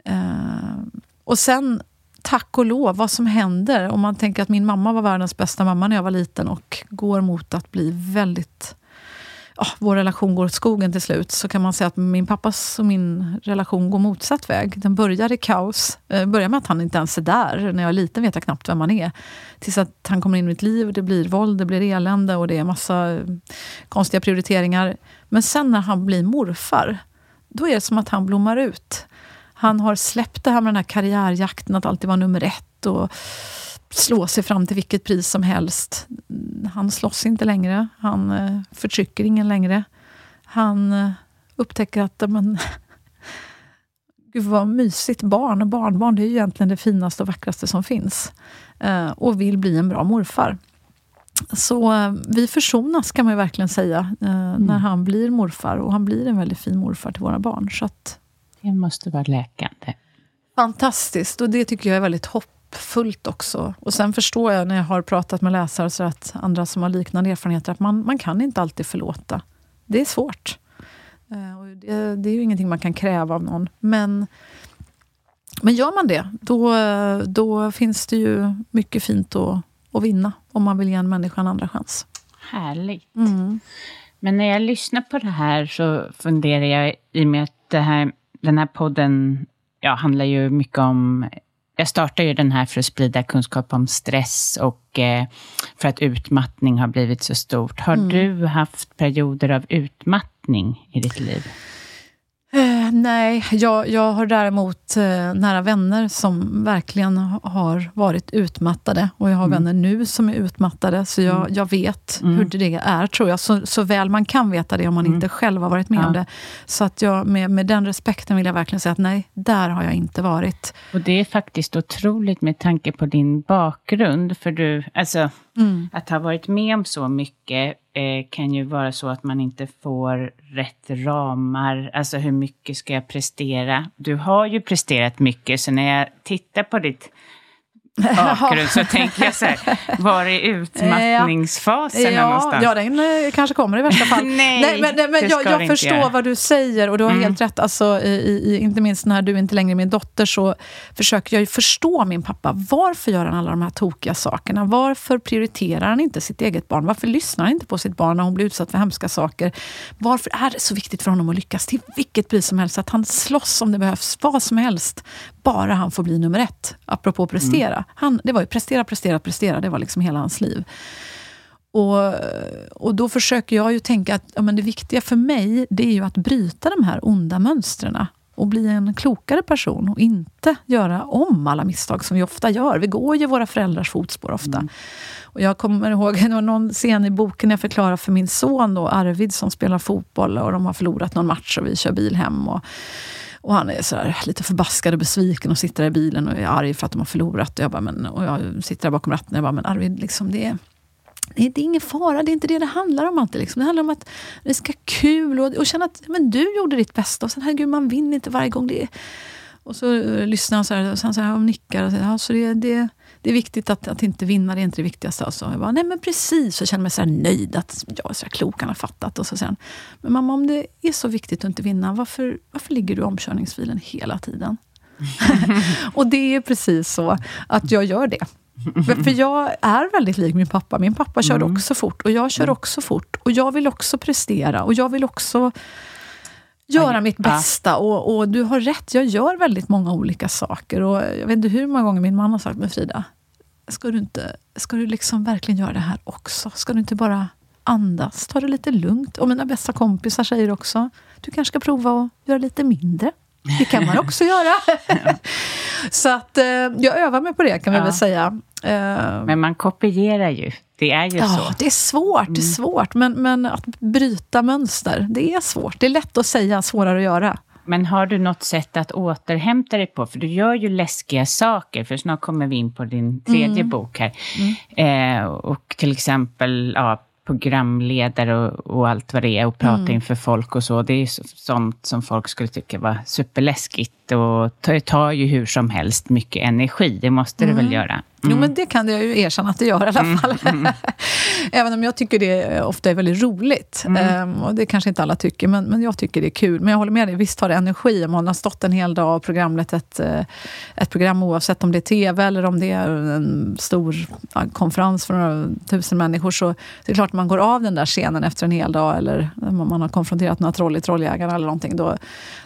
Eh, och sen, tack och lov, vad som händer om man tänker att min mamma var världens bästa mamma när jag var liten och går mot att bli väldigt oh, vår relation går åt skogen till slut, så kan man säga att min pappas och min relation går motsatt väg. Den börjar i kaos. Eh, börjar med att han inte ens är där. När jag är liten vet jag knappt vem han är. Tills att han kommer in i mitt liv, och det blir våld, det blir elände och det är massa eh, konstiga prioriteringar. Men sen när han blir morfar, då är det som att han blommar ut. Han har släppt det här med den här karriärjakten, att alltid vara nummer ett. Och slå sig fram till vilket pris som helst. Han slåss inte längre. Han eh, förtrycker ingen längre. Han eh, upptäcker att men, Gud vad mysigt, barn och barnbarn, det är egentligen det finaste och vackraste som finns. Eh, och vill bli en bra morfar. Så vi försonas kan man ju verkligen säga mm. när han blir morfar. Och han blir en väldigt fin morfar till våra barn. Så att, det måste vara läkande. Fantastiskt. Och det tycker jag är väldigt hoppfullt också. Och sen förstår jag när jag har pratat med läsare så att andra som har liknande erfarenheter att man, man kan inte alltid förlåta. Det är svårt. Eh, och det, det är ju ingenting man kan kräva av någon. Men, men gör man det, då, då finns det ju mycket fint att, att vinna om man vill ge en människa en andra chans. Härligt. Mm. Men när jag lyssnar på det här så funderar jag, i och med att det här, den här podden ja, handlar ju mycket om jag startade ju den här för att sprida kunskap om stress och eh, för att utmattning har blivit så stort. Har mm. du haft perioder av utmattning i ditt liv? Nej, jag, jag har däremot eh, nära vänner som verkligen har varit utmattade. Och jag har mm. vänner nu som är utmattade, så jag, mm. jag vet mm. hur det är, tror jag. Så, så väl man kan veta det om man mm. inte själv har varit med ja. om det. Så att jag, med, med den respekten vill jag verkligen säga att nej, där har jag inte varit. Och det är faktiskt otroligt med tanke på din bakgrund. För du, alltså, mm. att ha varit med om så mycket eh, kan ju vara så att man inte får rätt ramar. Alltså hur mycket ska jag prestera? Du har ju presterat mycket, så när jag tittar på ditt bakgrund så tänker jag så här, var är utmattningsfasen ja. någonstans? Ja, den eh, kanske kommer i värsta fall. nej, nej, men, nej, men jag, jag förstår göra. vad du säger och du har mm. helt rätt. Alltså, i, i, inte minst när du inte längre är min dotter så försöker jag förstå min pappa. Varför gör han alla de här tokiga sakerna? Varför prioriterar han inte sitt eget barn? Varför lyssnar han inte på sitt barn när hon blir utsatt för hemska saker? Varför är det så viktigt för honom att lyckas till vilket pris som helst? Att han slåss om det behövs, vad som helst. Bara han får bli nummer ett, apropå prestera. Mm. Han, det var ju prestera, prestera, prestera. Det var liksom hela hans liv. Och, och då försöker jag ju tänka att ja, men det viktiga för mig, det är ju att bryta de här onda mönstren och bli en klokare person och inte göra om alla misstag som vi ofta gör. Vi går ju våra föräldrars fotspår ofta. Mm. Och jag kommer ihåg, det var någon scen i boken jag förklarar för min son då, Arvid som spelar fotboll och de har förlorat någon match och vi kör bil hem. Och, och han är så lite förbaskad och besviken och sitter i bilen och är arg för att de har förlorat. Och jag, bara, men, och jag sitter där bakom ratten och jag bara, men Arvid, liksom, det, är, det är ingen fara, det är inte det det handlar om alltid. Liksom. Det handlar om att det ska vara kul och, och känna att men du gjorde ditt bästa. Och sen, herregud, man vinner inte varje gång. Det är, och så uh, lyssnar han så här, och sen så här, och nickar. Och säger, ja, så det, det, det är viktigt att, att inte vinna, det är inte det viktigaste. Och så jag bara, nej men precis. Och känner mig så nöjd att jag är så klok, han har fattat. Och så sen, men mamma, om det är så viktigt att inte vinna, varför, varför ligger du i omkörningsfilen hela tiden? och det är precis så att jag gör det. För jag är väldigt lik min pappa. Min pappa körde mm. också fort och jag kör mm. också fort. Och jag vill också prestera och jag vill också göra mitt bästa. Och, och, du har rätt, jag gör väldigt många olika saker. Och jag vet inte hur många gånger min man har sagt med Frida, ska du, inte, ska du liksom verkligen göra det här också? Ska du inte bara andas, ta det lite lugnt? Och mina bästa kompisar säger också, du kanske ska prova att göra lite mindre. Det kan man också göra. Så att eh, jag övar mig på det kan vi ja. väl säga. Eh, men man kopierar ju. Det är ju ja, så. Det är svårt. Det är mm. svårt. Men, men att bryta mönster, det är svårt. Det är lätt att säga, svårare att göra. Men har du något sätt att återhämta dig på? För du gör ju läskiga saker, för snart kommer vi in på din tredje mm. bok här. Mm. Eh, och till exempel ja, programledare och, och, allt vad det är och prata mm. inför folk och så. Det är sånt som folk skulle tycka var superläskigt och tar, tar ju hur som helst mycket energi. Det måste det väl mm. göra? Mm. Jo, men det kan jag ju erkänna att det gör i alla mm, fall. Mm. Även om jag tycker det ofta är väldigt roligt. Mm. Um, och det kanske inte alla tycker, men, men jag tycker det är kul. Men jag håller med dig, visst tar det energi om man har stått en hel dag och programlett ett, eh, ett program, oavsett om det är tv eller om det är en stor konferens för några tusen människor. Så det är klart, man går av den där scenen efter en hel dag, eller man har konfronterat några troll i Trolljägarna eller någonting. Då,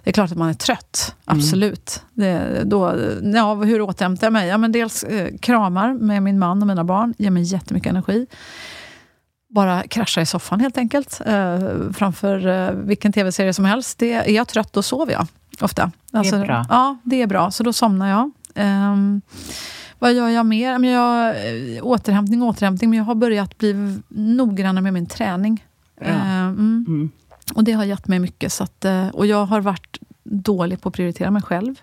det är klart att man är trött, mm. Absolut. Det, då, ja, hur återhämtar jag mig? Ja, men dels eh, kramar med min man och mina barn, ger mig jättemycket energi. Bara krascha i soffan helt enkelt, eh, framför eh, vilken tv-serie som helst. Det, är jag trött, då sover jag ofta. Alltså, det är bra. Ja, det är bra. Så då somnar jag. Um, vad gör jag mer? Jag, eh, återhämtning återhämtning, men jag har börjat bli noggrannare med min träning. Ja. Uh, mm. Mm. Och det har gett mig mycket. Så att, uh, och jag har varit dålig på att prioritera mig själv.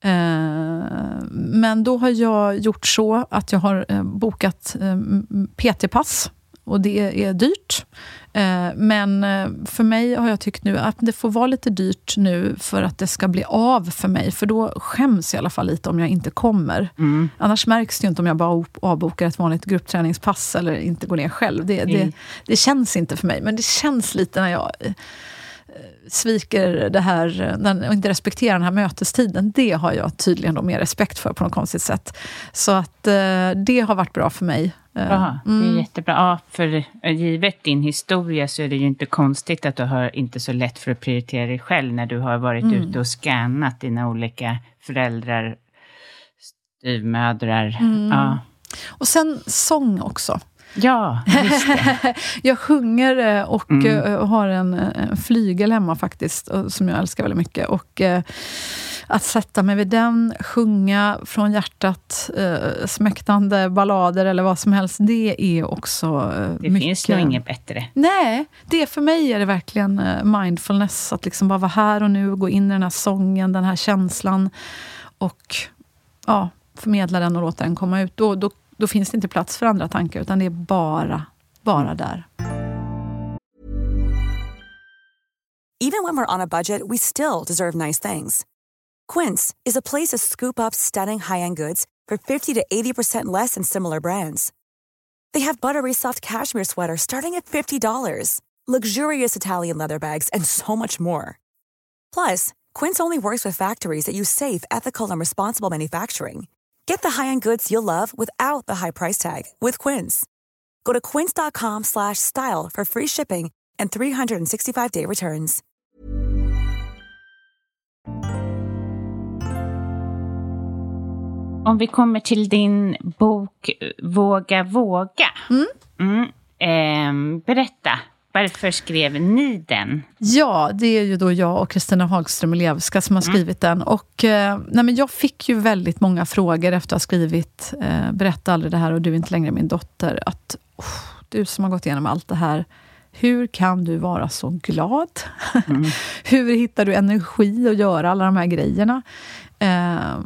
Eh, men då har jag gjort så att jag har eh, bokat eh, PT-pass och det är dyrt. Men för mig har jag tyckt nu att det får vara lite dyrt nu för att det ska bli av för mig. För då skäms jag i alla fall lite om jag inte kommer. Mm. Annars märks det ju inte om jag bara avbokar ett vanligt gruppträningspass eller inte går ner själv. Det, mm. det, det känns inte för mig. Men det känns lite när jag sviker det här och inte respekterar den här mötestiden, det har jag tydligen då mer respekt för på något konstigt sätt. Så att eh, det har varit bra för mig. Eh, Aha, det är mm. jättebra. Ja, för givet din historia så är det ju inte konstigt att du har inte så lätt för att prioritera dig själv när du har varit mm. ute och scannat dina olika föräldrar, styvmödrar. Mm. Ja. Och sen sång också. Ja, just det. jag sjunger eh, och mm. Eh, har en, en flygel hemma faktiskt, som jag älskar väldigt mycket. Och eh, att sätta mig vid den, sjunga från hjärtat, smäktande ballader eller vad som helst, det är också Det mycket... finns nog inget bättre. Nej, det för mig är det verkligen mindfulness. Att liksom bara vara här och nu, gå in i den här sången, den här känslan. Och ja, förmedla den och låta den komma ut. Då, då då finns det inte plats för andra tankar, utan det är bara, bara där. Even when we're on a budget we still deserve nice things. Quince is a place to scoop up stunning high-end goods for 50 to 80% less than similar brands. They have buttery soft cashmere sweaters starting at $50, luxurious Italian leather bags, and so much more. Plus, Quince only works with factories that use safe, ethical, and responsible manufacturing. Get the high-end goods you'll love without the high price tag with Quince. Go to quince.com slash style for free shipping and 365-day returns. Om vi kommer till din bok Våga våga. Mm. Mm. Eh, berätta, varför skrev ni den? Ja, det är ju då jag och Kristina Hagström Elevska som har mm. skrivit mm. den. Och, eh, nej, men jag fick ju väldigt många frågor efter att ha skrivit eh, Berätta aldrig det här och du är inte längre min dotter. Att oh, Du som har gått igenom allt det här, hur kan du vara så glad? Mm. hur hittar du energi att göra alla de här grejerna? Eh,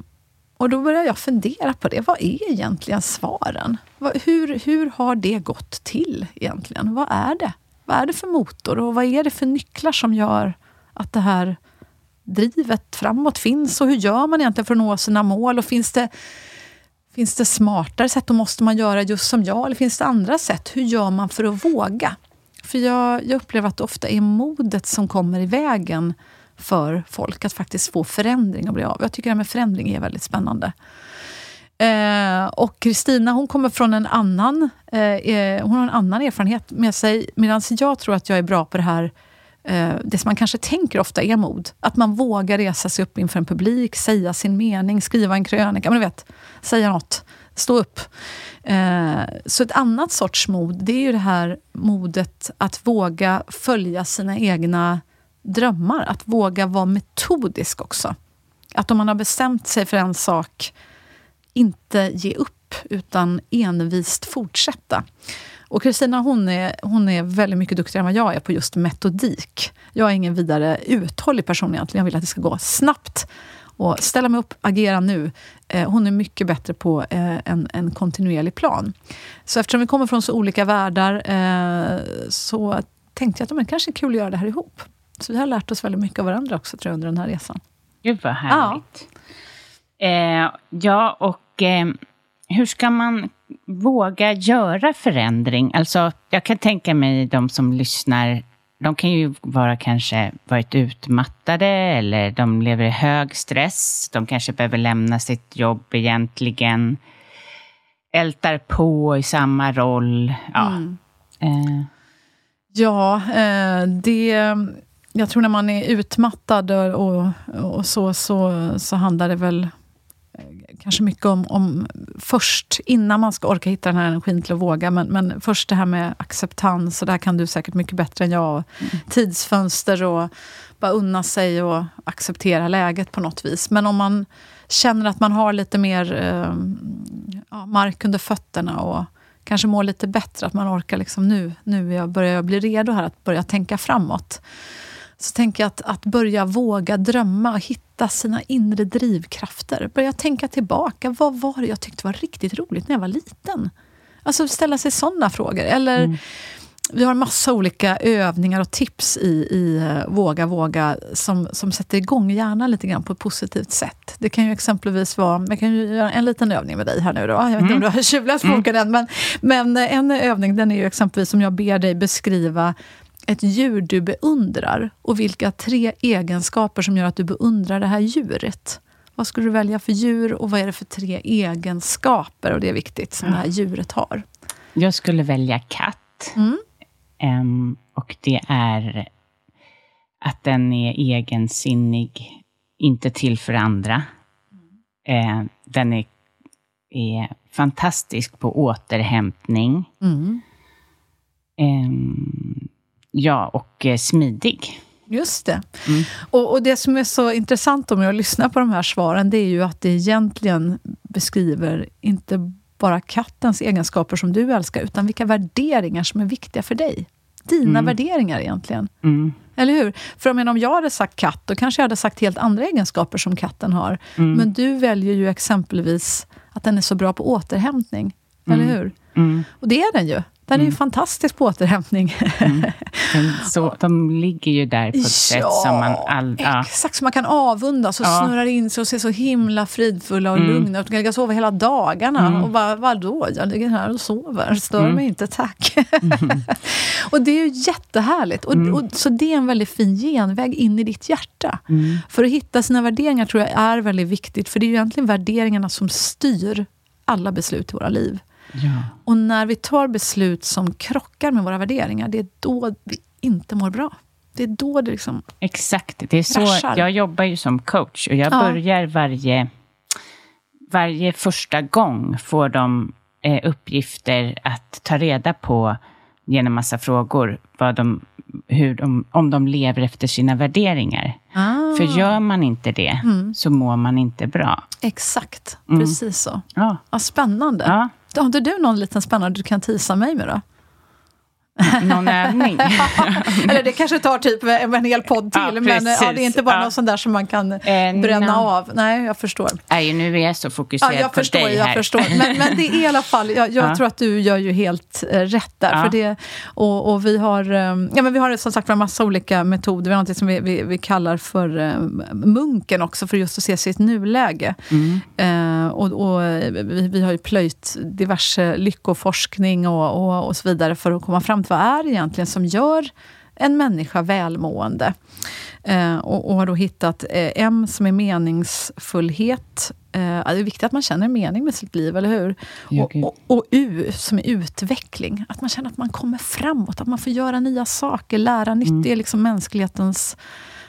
och då började jag fundera på det. Vad är egentligen svaren? Hur, hur har det gått till egentligen? Vad är det? Vad är det för motor och vad är det för nycklar som gör att det här drivet framåt finns? Och hur gör man egentligen för att nå sina mål? Och finns det, finns det smartare sätt och måste man göra just som jag? Eller finns det andra sätt? Hur gör man för att våga? För jag, jag upplever att det ofta är modet som kommer i vägen för folk att faktiskt få förändring och bli av. Jag tycker det här med förändring är väldigt spännande. Eh, och Kristina hon kommer från en annan, eh, eh hon har en annan erfarenhet med sig. Medan jag tror att jag är bra på det här, eh, det som man kanske tänker ofta är mod. Att man vågar resa sig upp inför en publik, säga sin mening, skriva en krönika, men du vet, säga något, stå upp. Eh, så ett annat sorts mod, det är ju det här modet att våga följa sina egna drömmar. Att våga vara metodisk också. Att om man har bestämt sig för en sak inte ge upp, utan envist fortsätta. Och Kristina hon är, hon är väldigt mycket duktigare än vad jag är på just metodik. Jag är ingen vidare uthållig person egentligen. Jag vill att det ska gå snabbt. Och ställa mig upp, agera nu. Eh, hon är mycket bättre på eh, en, en kontinuerlig plan. Så eftersom vi kommer från så olika världar eh, så tänkte jag att det kanske är kul att göra det här ihop. Så vi har lärt oss väldigt mycket av varandra också tror jag, under den här resan. Gud vad härligt. Ja, ja och eh, hur ska man våga göra förändring? Alltså, jag kan tänka mig de som lyssnar, de kan ju vara kanske varit utmattade eller de lever i hög stress. De kanske behöver lämna sitt jobb egentligen. Ältar på i samma roll. Ja, mm. eh. ja eh, det... Jag tror när man är utmattad och, och så, så, så handlar det väl kanske mycket om, om först, innan man ska orka hitta den här energin till att våga, men, men först det här med acceptans, och det här kan du säkert mycket bättre än jag. Mm. Tidsfönster och bara unna sig och acceptera läget på något vis. Men om man känner att man har lite mer eh, ja, mark under fötterna och kanske mår lite bättre, att man orkar liksom nu, nu jag börjar jag bli redo här att börja tänka framåt. Så tänker jag att, att börja våga drömma och hitta sina inre drivkrafter. Börja tänka tillbaka. Vad var det jag tyckte var riktigt roligt när jag var liten? Alltså ställa sig sådana frågor. Eller mm. Vi har massa olika övningar och tips i, i uh, Våga våga som, som sätter igång hjärnan lite grann på ett positivt sätt. Det kan ju exempelvis vara, jag kan ju göra en liten övning med dig här nu då. Jag vet inte mm. om du har tjuvläst boken mm. än, men, men en övning den är ju exempelvis som jag ber dig beskriva ett djur du beundrar och vilka tre egenskaper som gör att du beundrar det här djuret. Vad skulle du välja för djur och vad är det för tre egenskaper, och det är viktigt, som det här djuret har? Jag skulle välja katt. Mm. Um, och det är att den är egensinnig, inte till för andra. Uh, den är, är fantastisk på återhämtning. Mm. Um, Ja, och eh, smidig. Just det. Mm. Och, och, det som är så intressant med att lyssna på de här svaren, det är ju att det egentligen beskriver inte bara kattens egenskaper som du älskar, utan vilka värderingar som är viktiga för dig. Dina mm. värderingar egentligen. Mm. Eller hur? För jag menar, om jag hade sagt katt, då kanske jag hade sagt helt andra egenskaper som katten har. Mm. Men du väljer ju exempelvis att den är så bra på återhämtning. Eller mm. hur? Mm. Och det är den ju. Den är ju mm. fantastisk på återhämtning. Mm. Så, de ligger ju där på ett ja, sätt som man... All, ja. Exakt, som man kan avundas och ja. snurrar in sig och ser så himla fridfulla och mm. lugna ut. De kan ligga och sova hela dagarna. Mm. Och bara, vadå? Jag ligger här och sover. Stör mm. mig inte, tack. Mm. och det är ju jättehärligt. Och, mm. och, så det är en väldigt fin genväg in i ditt hjärta. Mm. För att hitta sina värderingar tror jag är väldigt viktigt. För det är ju egentligen värderingarna som styr alla beslut i våra liv. Ja. Och när vi tar beslut som krockar med våra värderingar, det är då vi inte mår bra. Det är då det liksom Exakt. Det är så, jag jobbar ju som coach och jag ja. börjar varje, varje första gång får de eh, uppgifter att ta reda på genom massa frågor vad de, hur de, om de lever efter sina värderingar. Ah. För gör man inte det mm. så mår man inte bra. Exakt, mm. precis så. Ja. Ja, spännande. Ja. Har inte du någon liten spännande du kan tisa mig med då? Någon övning. Eller det kanske tar typ en hel podd till, ja, men ja, det är inte bara ja. något sånt där som man kan eh, bränna no. av. Nej, jag förstår. Nej, nu är jag så fokuserad ja, jag på förstår, dig jag här. Förstår. Men, men det är i alla fall, jag, jag ja. tror att du gör ju helt eh, rätt där. För det, och, och, vi, har, eh, ja, men vi har som sagt en massa olika metoder. Vi har något som vi, vi, vi kallar för eh, munken också, för just att se sitt nuläge. Mm. Eh, och, och vi, vi, har ju plöjt diverse lyckoforskning och, och, och så vidare för att komma fram vad är det egentligen som gör en människa välmående? Eh, och, och, har då hittat eh, M som är meningsfullhet. Eh, det är viktigt att man känner mening med sitt liv, eller hur? Och, och, och, U som är utveckling. Att man känner att man kommer framåt, att man får göra nya saker, lära nytt. Mm. Det är liksom mänsklighetens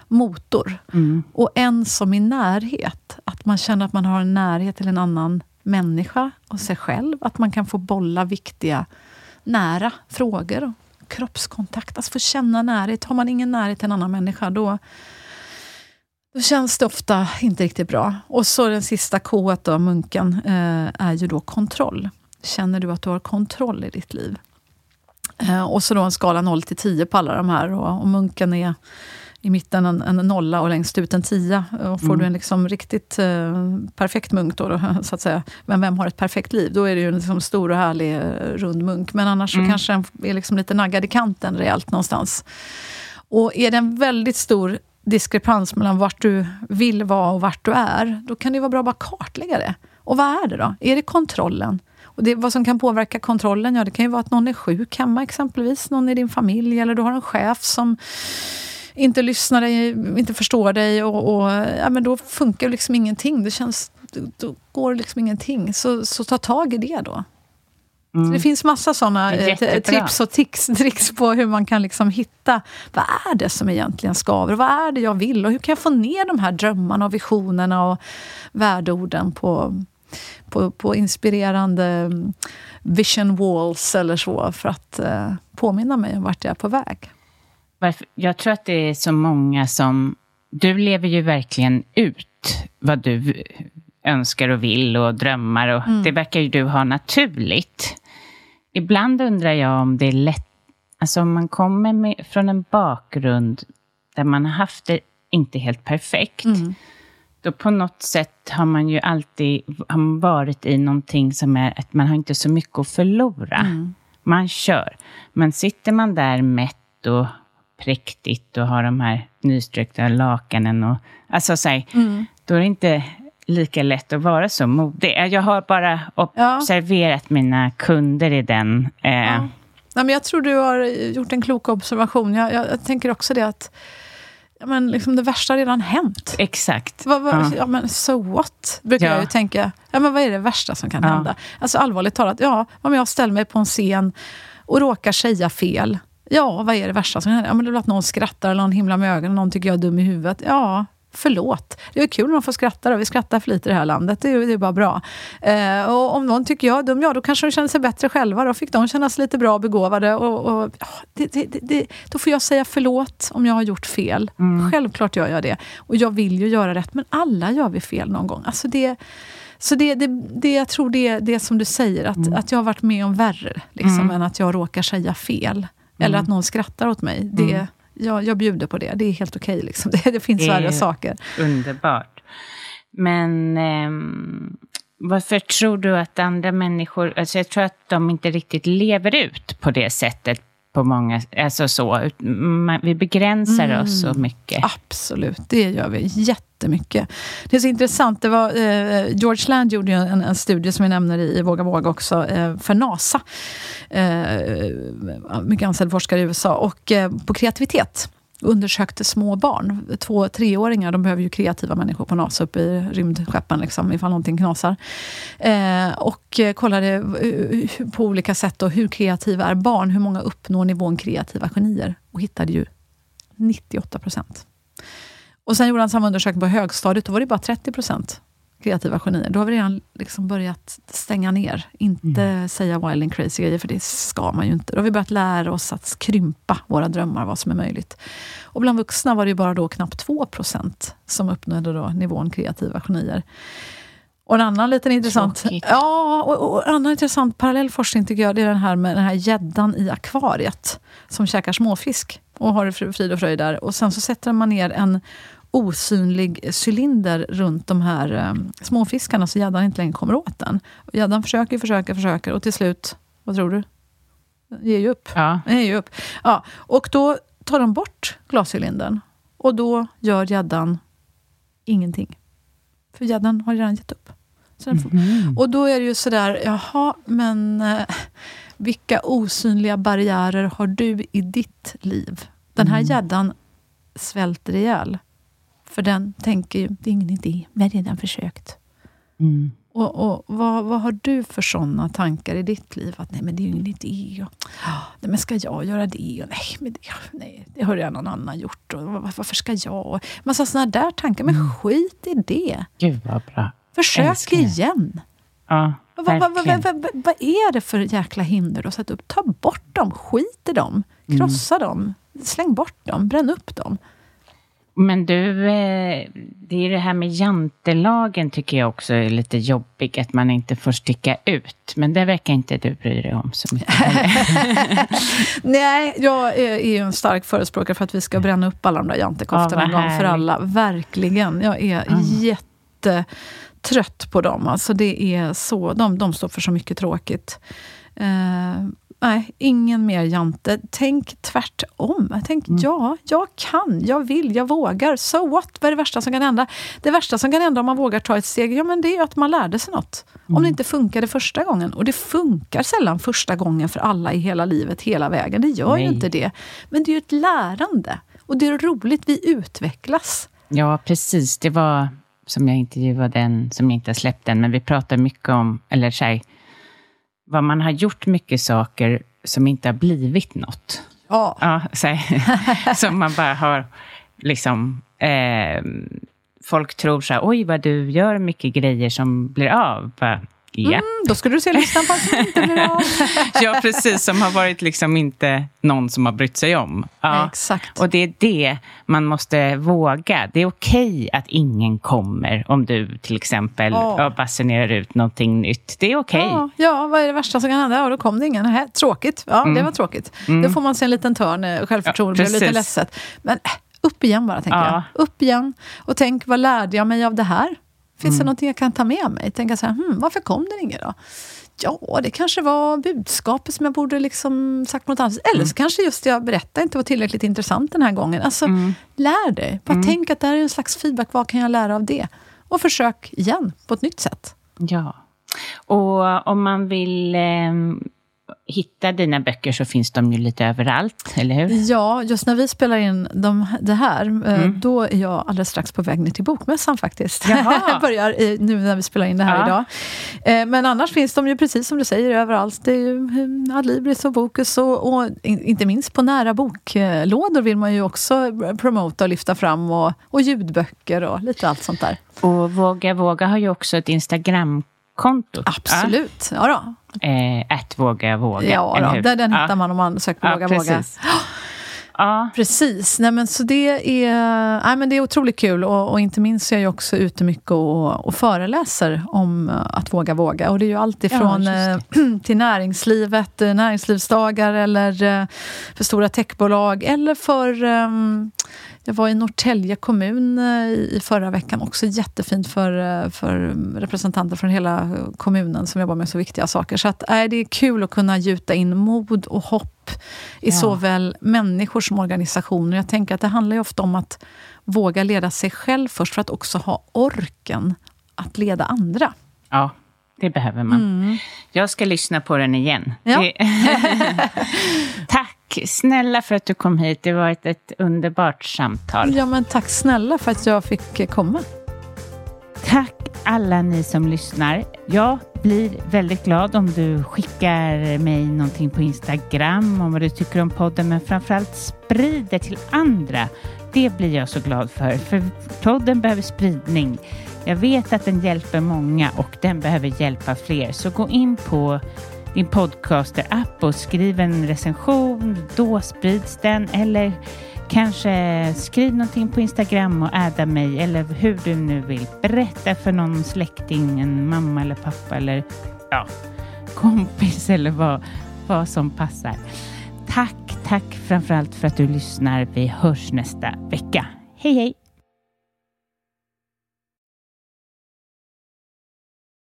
motor. Mm. Och en som är närhet. Att man känner att man har en närhet till en annan människa och sig själv. Att man kan få bolla viktiga nära frågor. Och kroppskontakt, alltså få känna närhet. Har man ingen närhet till en annan människa, då, då känns det ofta inte riktigt bra. Och så den sista K då, munken, eh, är ju då kontroll. Känner du att du har kontroll i ditt liv? Eh, och så då en skala 0 till 10 på alla de här. Och, och munken är i mitten en, en nolla och längst ut en tia. Och får mm. du en liksom riktigt eh, perfekt munk, då, då, så att säga. men vem har ett perfekt liv? Då är det ju en liksom stor och härlig eh, rund munk. Men annars mm. så kanske den är liksom lite naggad i kanten rejält någonstans. Och är det en väldigt stor diskrepans mellan vart du vill vara och vart du är, då kan det vara bra att bara kartlägga det. Och vad är det då? Är det kontrollen? Och det, vad som kan påverka kontrollen? Ja, det kan ju vara att någon är sjuk hemma exempelvis. Någon i din familj. Eller du har en chef som inte lyssnar dig, inte förstår dig och, och ja, men då funkar liksom ingenting. Det känns, då går liksom ingenting. Så, så ta tag i det då. Mm. Det finns massa såna eh, tips och tics, tricks på hur man kan liksom hitta vad är det som egentligen skaver. Vad är det jag vill och hur kan jag få ner de här drömmarna och visionerna och värdeorden på, på, på inspirerande mm, vision walls eller så för att eh, påminna mig om vart jag är på väg jag tror att det är så många som... Du lever ju verkligen ut vad du önskar och vill och drömmar och mm. det verkar ju du ha naturligt. Ibland undrar jag om det är lätt, alltså om man kommer med, från en bakgrund där man har haft det inte helt perfekt, Mm. då på något sätt har man ju alltid har man varit i någonting som är att man har inte så mycket att förlora. Mm. Man kör. Men sitter man där mätt och präktigt och har de här nystryckta lakanen och alltså så här, Mm. då är det inte lika lätt att vara så modig. Jag har bara observerat mina kunder i den. Eh, Ja. Nej, men jag tror du har gjort en klok observation. Jag, jag, jag tänker också det att ja, men liksom det värsta har redan hänt. Exakt. Vad, vad, Ja. ja. men so what? Brukar Ja. jag ju tänka. Ja, men vad är det värsta som kan Ja. hända? Alltså allvarligt talat, ja, om jag ställer mig på en scen och råkar säga fel. Ja, vad är det värsta som hända? Ja, men det är att någon skrattar eller någon himlar med ögonen, någon tycker jag är dum i huvudet. Ja, förlåt. Det är kul om de får skratta. Då. Vi skrattar för lite i det här landet. Det är, det är bara bra. Eh, och om någon tycker jag är dum, ja då kanske de känner sig bättre själva. Då fick de känna sig lite bra och begåvade. Och, och, det, det, det, då får jag säga förlåt om jag har gjort fel. Självklart gör jag det. Och jag vill ju göra rätt, men alla gör vi fel någon gång. Alltså det, så det, det, det, jag tror det är det som du säger, att, att jag har varit med om värre liksom, än att jag råkar säga fel. Eller att någon skrattar åt mig. Det, jag, jag bjuder på det. Det är helt okej. liksom. det, det finns värre saker. Underbart. Men ehm, varför tror du att andra människor... Alltså jag tror att de inte riktigt lever ut på det sättet på många... Alltså så. Vi begränsar oss så mycket. Absolut, det gör vi jättemycket. Det är så intressant, det var, eh, George Land gjorde en, en studie som vi nämner i Våga Våga också, eh, för NASA. Eh, mycket ansedd forskare i USA. Och eh, på kreativitet undersökte små barn. Två treåringar, de behöver ju kreativa människor på NASA uppe i rymdskeppen liksom, ifall någonting knasar. Eh, och eh, kollade eh, på olika sätt då, hur kreativa är barn? Hur många uppnår nivån kreativa genier? Och hittade ju 98 procent. Och sen gjorde han samma undersökning på högstadiet. Då var det bara 30 procent kreativa genier. Då har vi redan liksom börjat stänga ner. Inte säga wild and crazy grejer, för det ska man ju inte. Då har vi börjat lära oss att krympa våra drömmar, vad som är möjligt. Och bland vuxna var det bara då knappt 2 procent som uppnådde då nivån kreativa genier. Och en annan liten intressant, Tråkigt. ja, och, och en annan intressant parallell forskning tycker jag, det är den här med den här gäddan i akvariet som käkar småfisk och har frid och fröjd där. Och sen så sätter man ner en osynlig cylinder runt de här eh, småfiskarna så gäddan inte längre kommer åt den. Gäddan försöker, försöker, försöker och till slut, vad tror du? Ger ju upp. Ja. Ger ju upp. Ja, och då tar de bort glascylindern och då gör gäddan ingenting. För gäddan har redan gett upp. Får, Och då är det ju sådär, jaha, men eh, vilka osynliga barriärer har du i ditt liv? Den här gäddan svälter ihjäl. För den tänker ju, det är ingen idé, vi har redan försökt. Mm. Och, och vad, vad har du för såna tankar i ditt liv? Att nej, men det är ju ingen idé. Och, "Ah, nej, men ska jag göra det? Och, nej, men det, nej, det har redan någon annan gjort. Och, var- varför ska jag? Och, massa såna där tankar. Men skit i det. Gud vad bra. Försök Älskar igen. Ja, Vad, vad, vad, är det för jäkla hinder du har satt upp? Ta bort dem, skit i dem, Mm. krossa dem, släng bort dem, bränn upp dem. Men du, eh, det är det här med jantelagen tycker jag också är lite jobbig, att man inte får sticka ut. Men det verkar inte du bry dig om så mycket. Nej, jag är, ju en stark förespråkare för att vi ska bränna upp alla de där jantekoftorna Ja, en gång för alla. Verkligen. Jag är jättetrött på dem. Alltså det är så, de, de står för så mycket tråkigt. Eh, nej, ingen mer jante. Tänk tvärtom. Tänk, ja, jag kan, jag vill, jag vågar. So what? Vad är det värsta som kan hända? Det värsta som kan hända om man vågar ta ett steg, ja men det är ju att man lärde sig något. Om det inte funkade första gången. Och det funkar sällan första gången för alla i hela livet, hela vägen. Det gör ju Nej. inte det. Men det är ju ett lärande. Och det är roligt, vi utvecklas. Ja, precis. Det var som jag intervjuade en som inte har släppt den, men vi pratade mycket om, eller så här, vad man har gjort mycket saker som inte har blivit något. Ja. Ja, så som man bara har liksom... Eh, folk tror så här, oj vad du gör mycket grejer som blir av. Bara, ja. Mm, då skulle du se listan på som inte blir av. ja, precis. Som har varit liksom inte någon som har brytt sig om. Ja. Exakt. Och det är det man måste våga. Det är okej att ingen kommer om du till exempel ja. basunerar ut någonting nytt. Det är okej. Ja, ja, vad är det värsta som kan hända? Ja, då kom det ingen. Nähä, tråkigt. Ja, det var tråkigt. Då får man sig en liten törn, eh, självförtroende, Mm. Ja, blir lite ledset. Men äh, upp igen bara, tänker Ja. jag. Upp igen. Och tänk, vad lärde jag mig av det här? Finns det Mm. någonting jag kan ta med mig? Tänka så här, hmm, varför kom den inget då? Ja, det kanske var budskapet som jag borde liksom sagt något annat. Eller Mm. så kanske just det jag berättade inte var tillräckligt intressant den här gången. Alltså, Mm. lär dig. Bara tänk att det här är en slags feedback. Vad kan jag lära av det? Och försök igen, på ett nytt sätt. Ja. Och om man vill eh, hitta dina böcker så finns de ju lite överallt, eller hur? Ja, just när vi spelar in de, det här, eh, Mm. då är jag alldeles strax på väg ner till Bokmässan faktiskt. Börjar i, nu när vi spelar in det här Ja. idag. Eh, Men annars finns de ju precis som du säger överallt. Det är ju eh, Adlibris och Bokus och, och in- inte minst på nära boklådor vill man ju också promota och lyfta fram och, och ljudböcker och lite allt sånt där. Och Våga Våga har ju också ett Instagramkonto. Absolut. Ja, då. Eh, Våga Våga, Ja, då. Där, den ja. hittar man om man söker på Ja, Våga Våga. precis. Ja, Precis. Nej, men så det, är, nej, men det är otroligt kul. Och, och inte minst är jag också ute mycket och, och föreläser om eh, att våga våga. Och det är ju allt ifrån Ja, eh, till näringslivet, eh, näringslivsdagar eller för stora techbolag. Eller för... ehm, jag var i Norrtälje kommun eh, i förra veckan. Också jättefint för, eh, för representanter från hela kommunen som jobbar med så viktiga saker. Så att, äh, det är kul att kunna gjuta in mod och hopp i Ja. såväl människor som organisationer. Jag tänker att det handlar ju ofta om att våga leda sig själv först för att också ha orken att leda andra. ja, det behöver man. Jag ska lyssna på den igen. Ja. Det- Tack snälla för att du kom hit. Det har varit ett underbart samtal. Ja, men tack snälla för att jag fick komma. Tack alla ni som lyssnar. Jag blir väldigt glad om du skickar mig någonting på Instagram om vad du tycker om podden, men framförallt sprider till andra. Det blir jag så glad för, för podden behöver spridning. Jag vet att den hjälper många och den behöver hjälpa fler. Så gå in på din podcaster-app och skriv en recension. Då sprids den. Eller kanske skriv någonting på Instagram och adda mig eller hur du nu vill. Berätta för någon släkting, en mamma eller pappa eller ja, kompis eller vad, vad som passar. Tack, tack framförallt för att du lyssnar. Vi hörs nästa vecka. Hej, hej!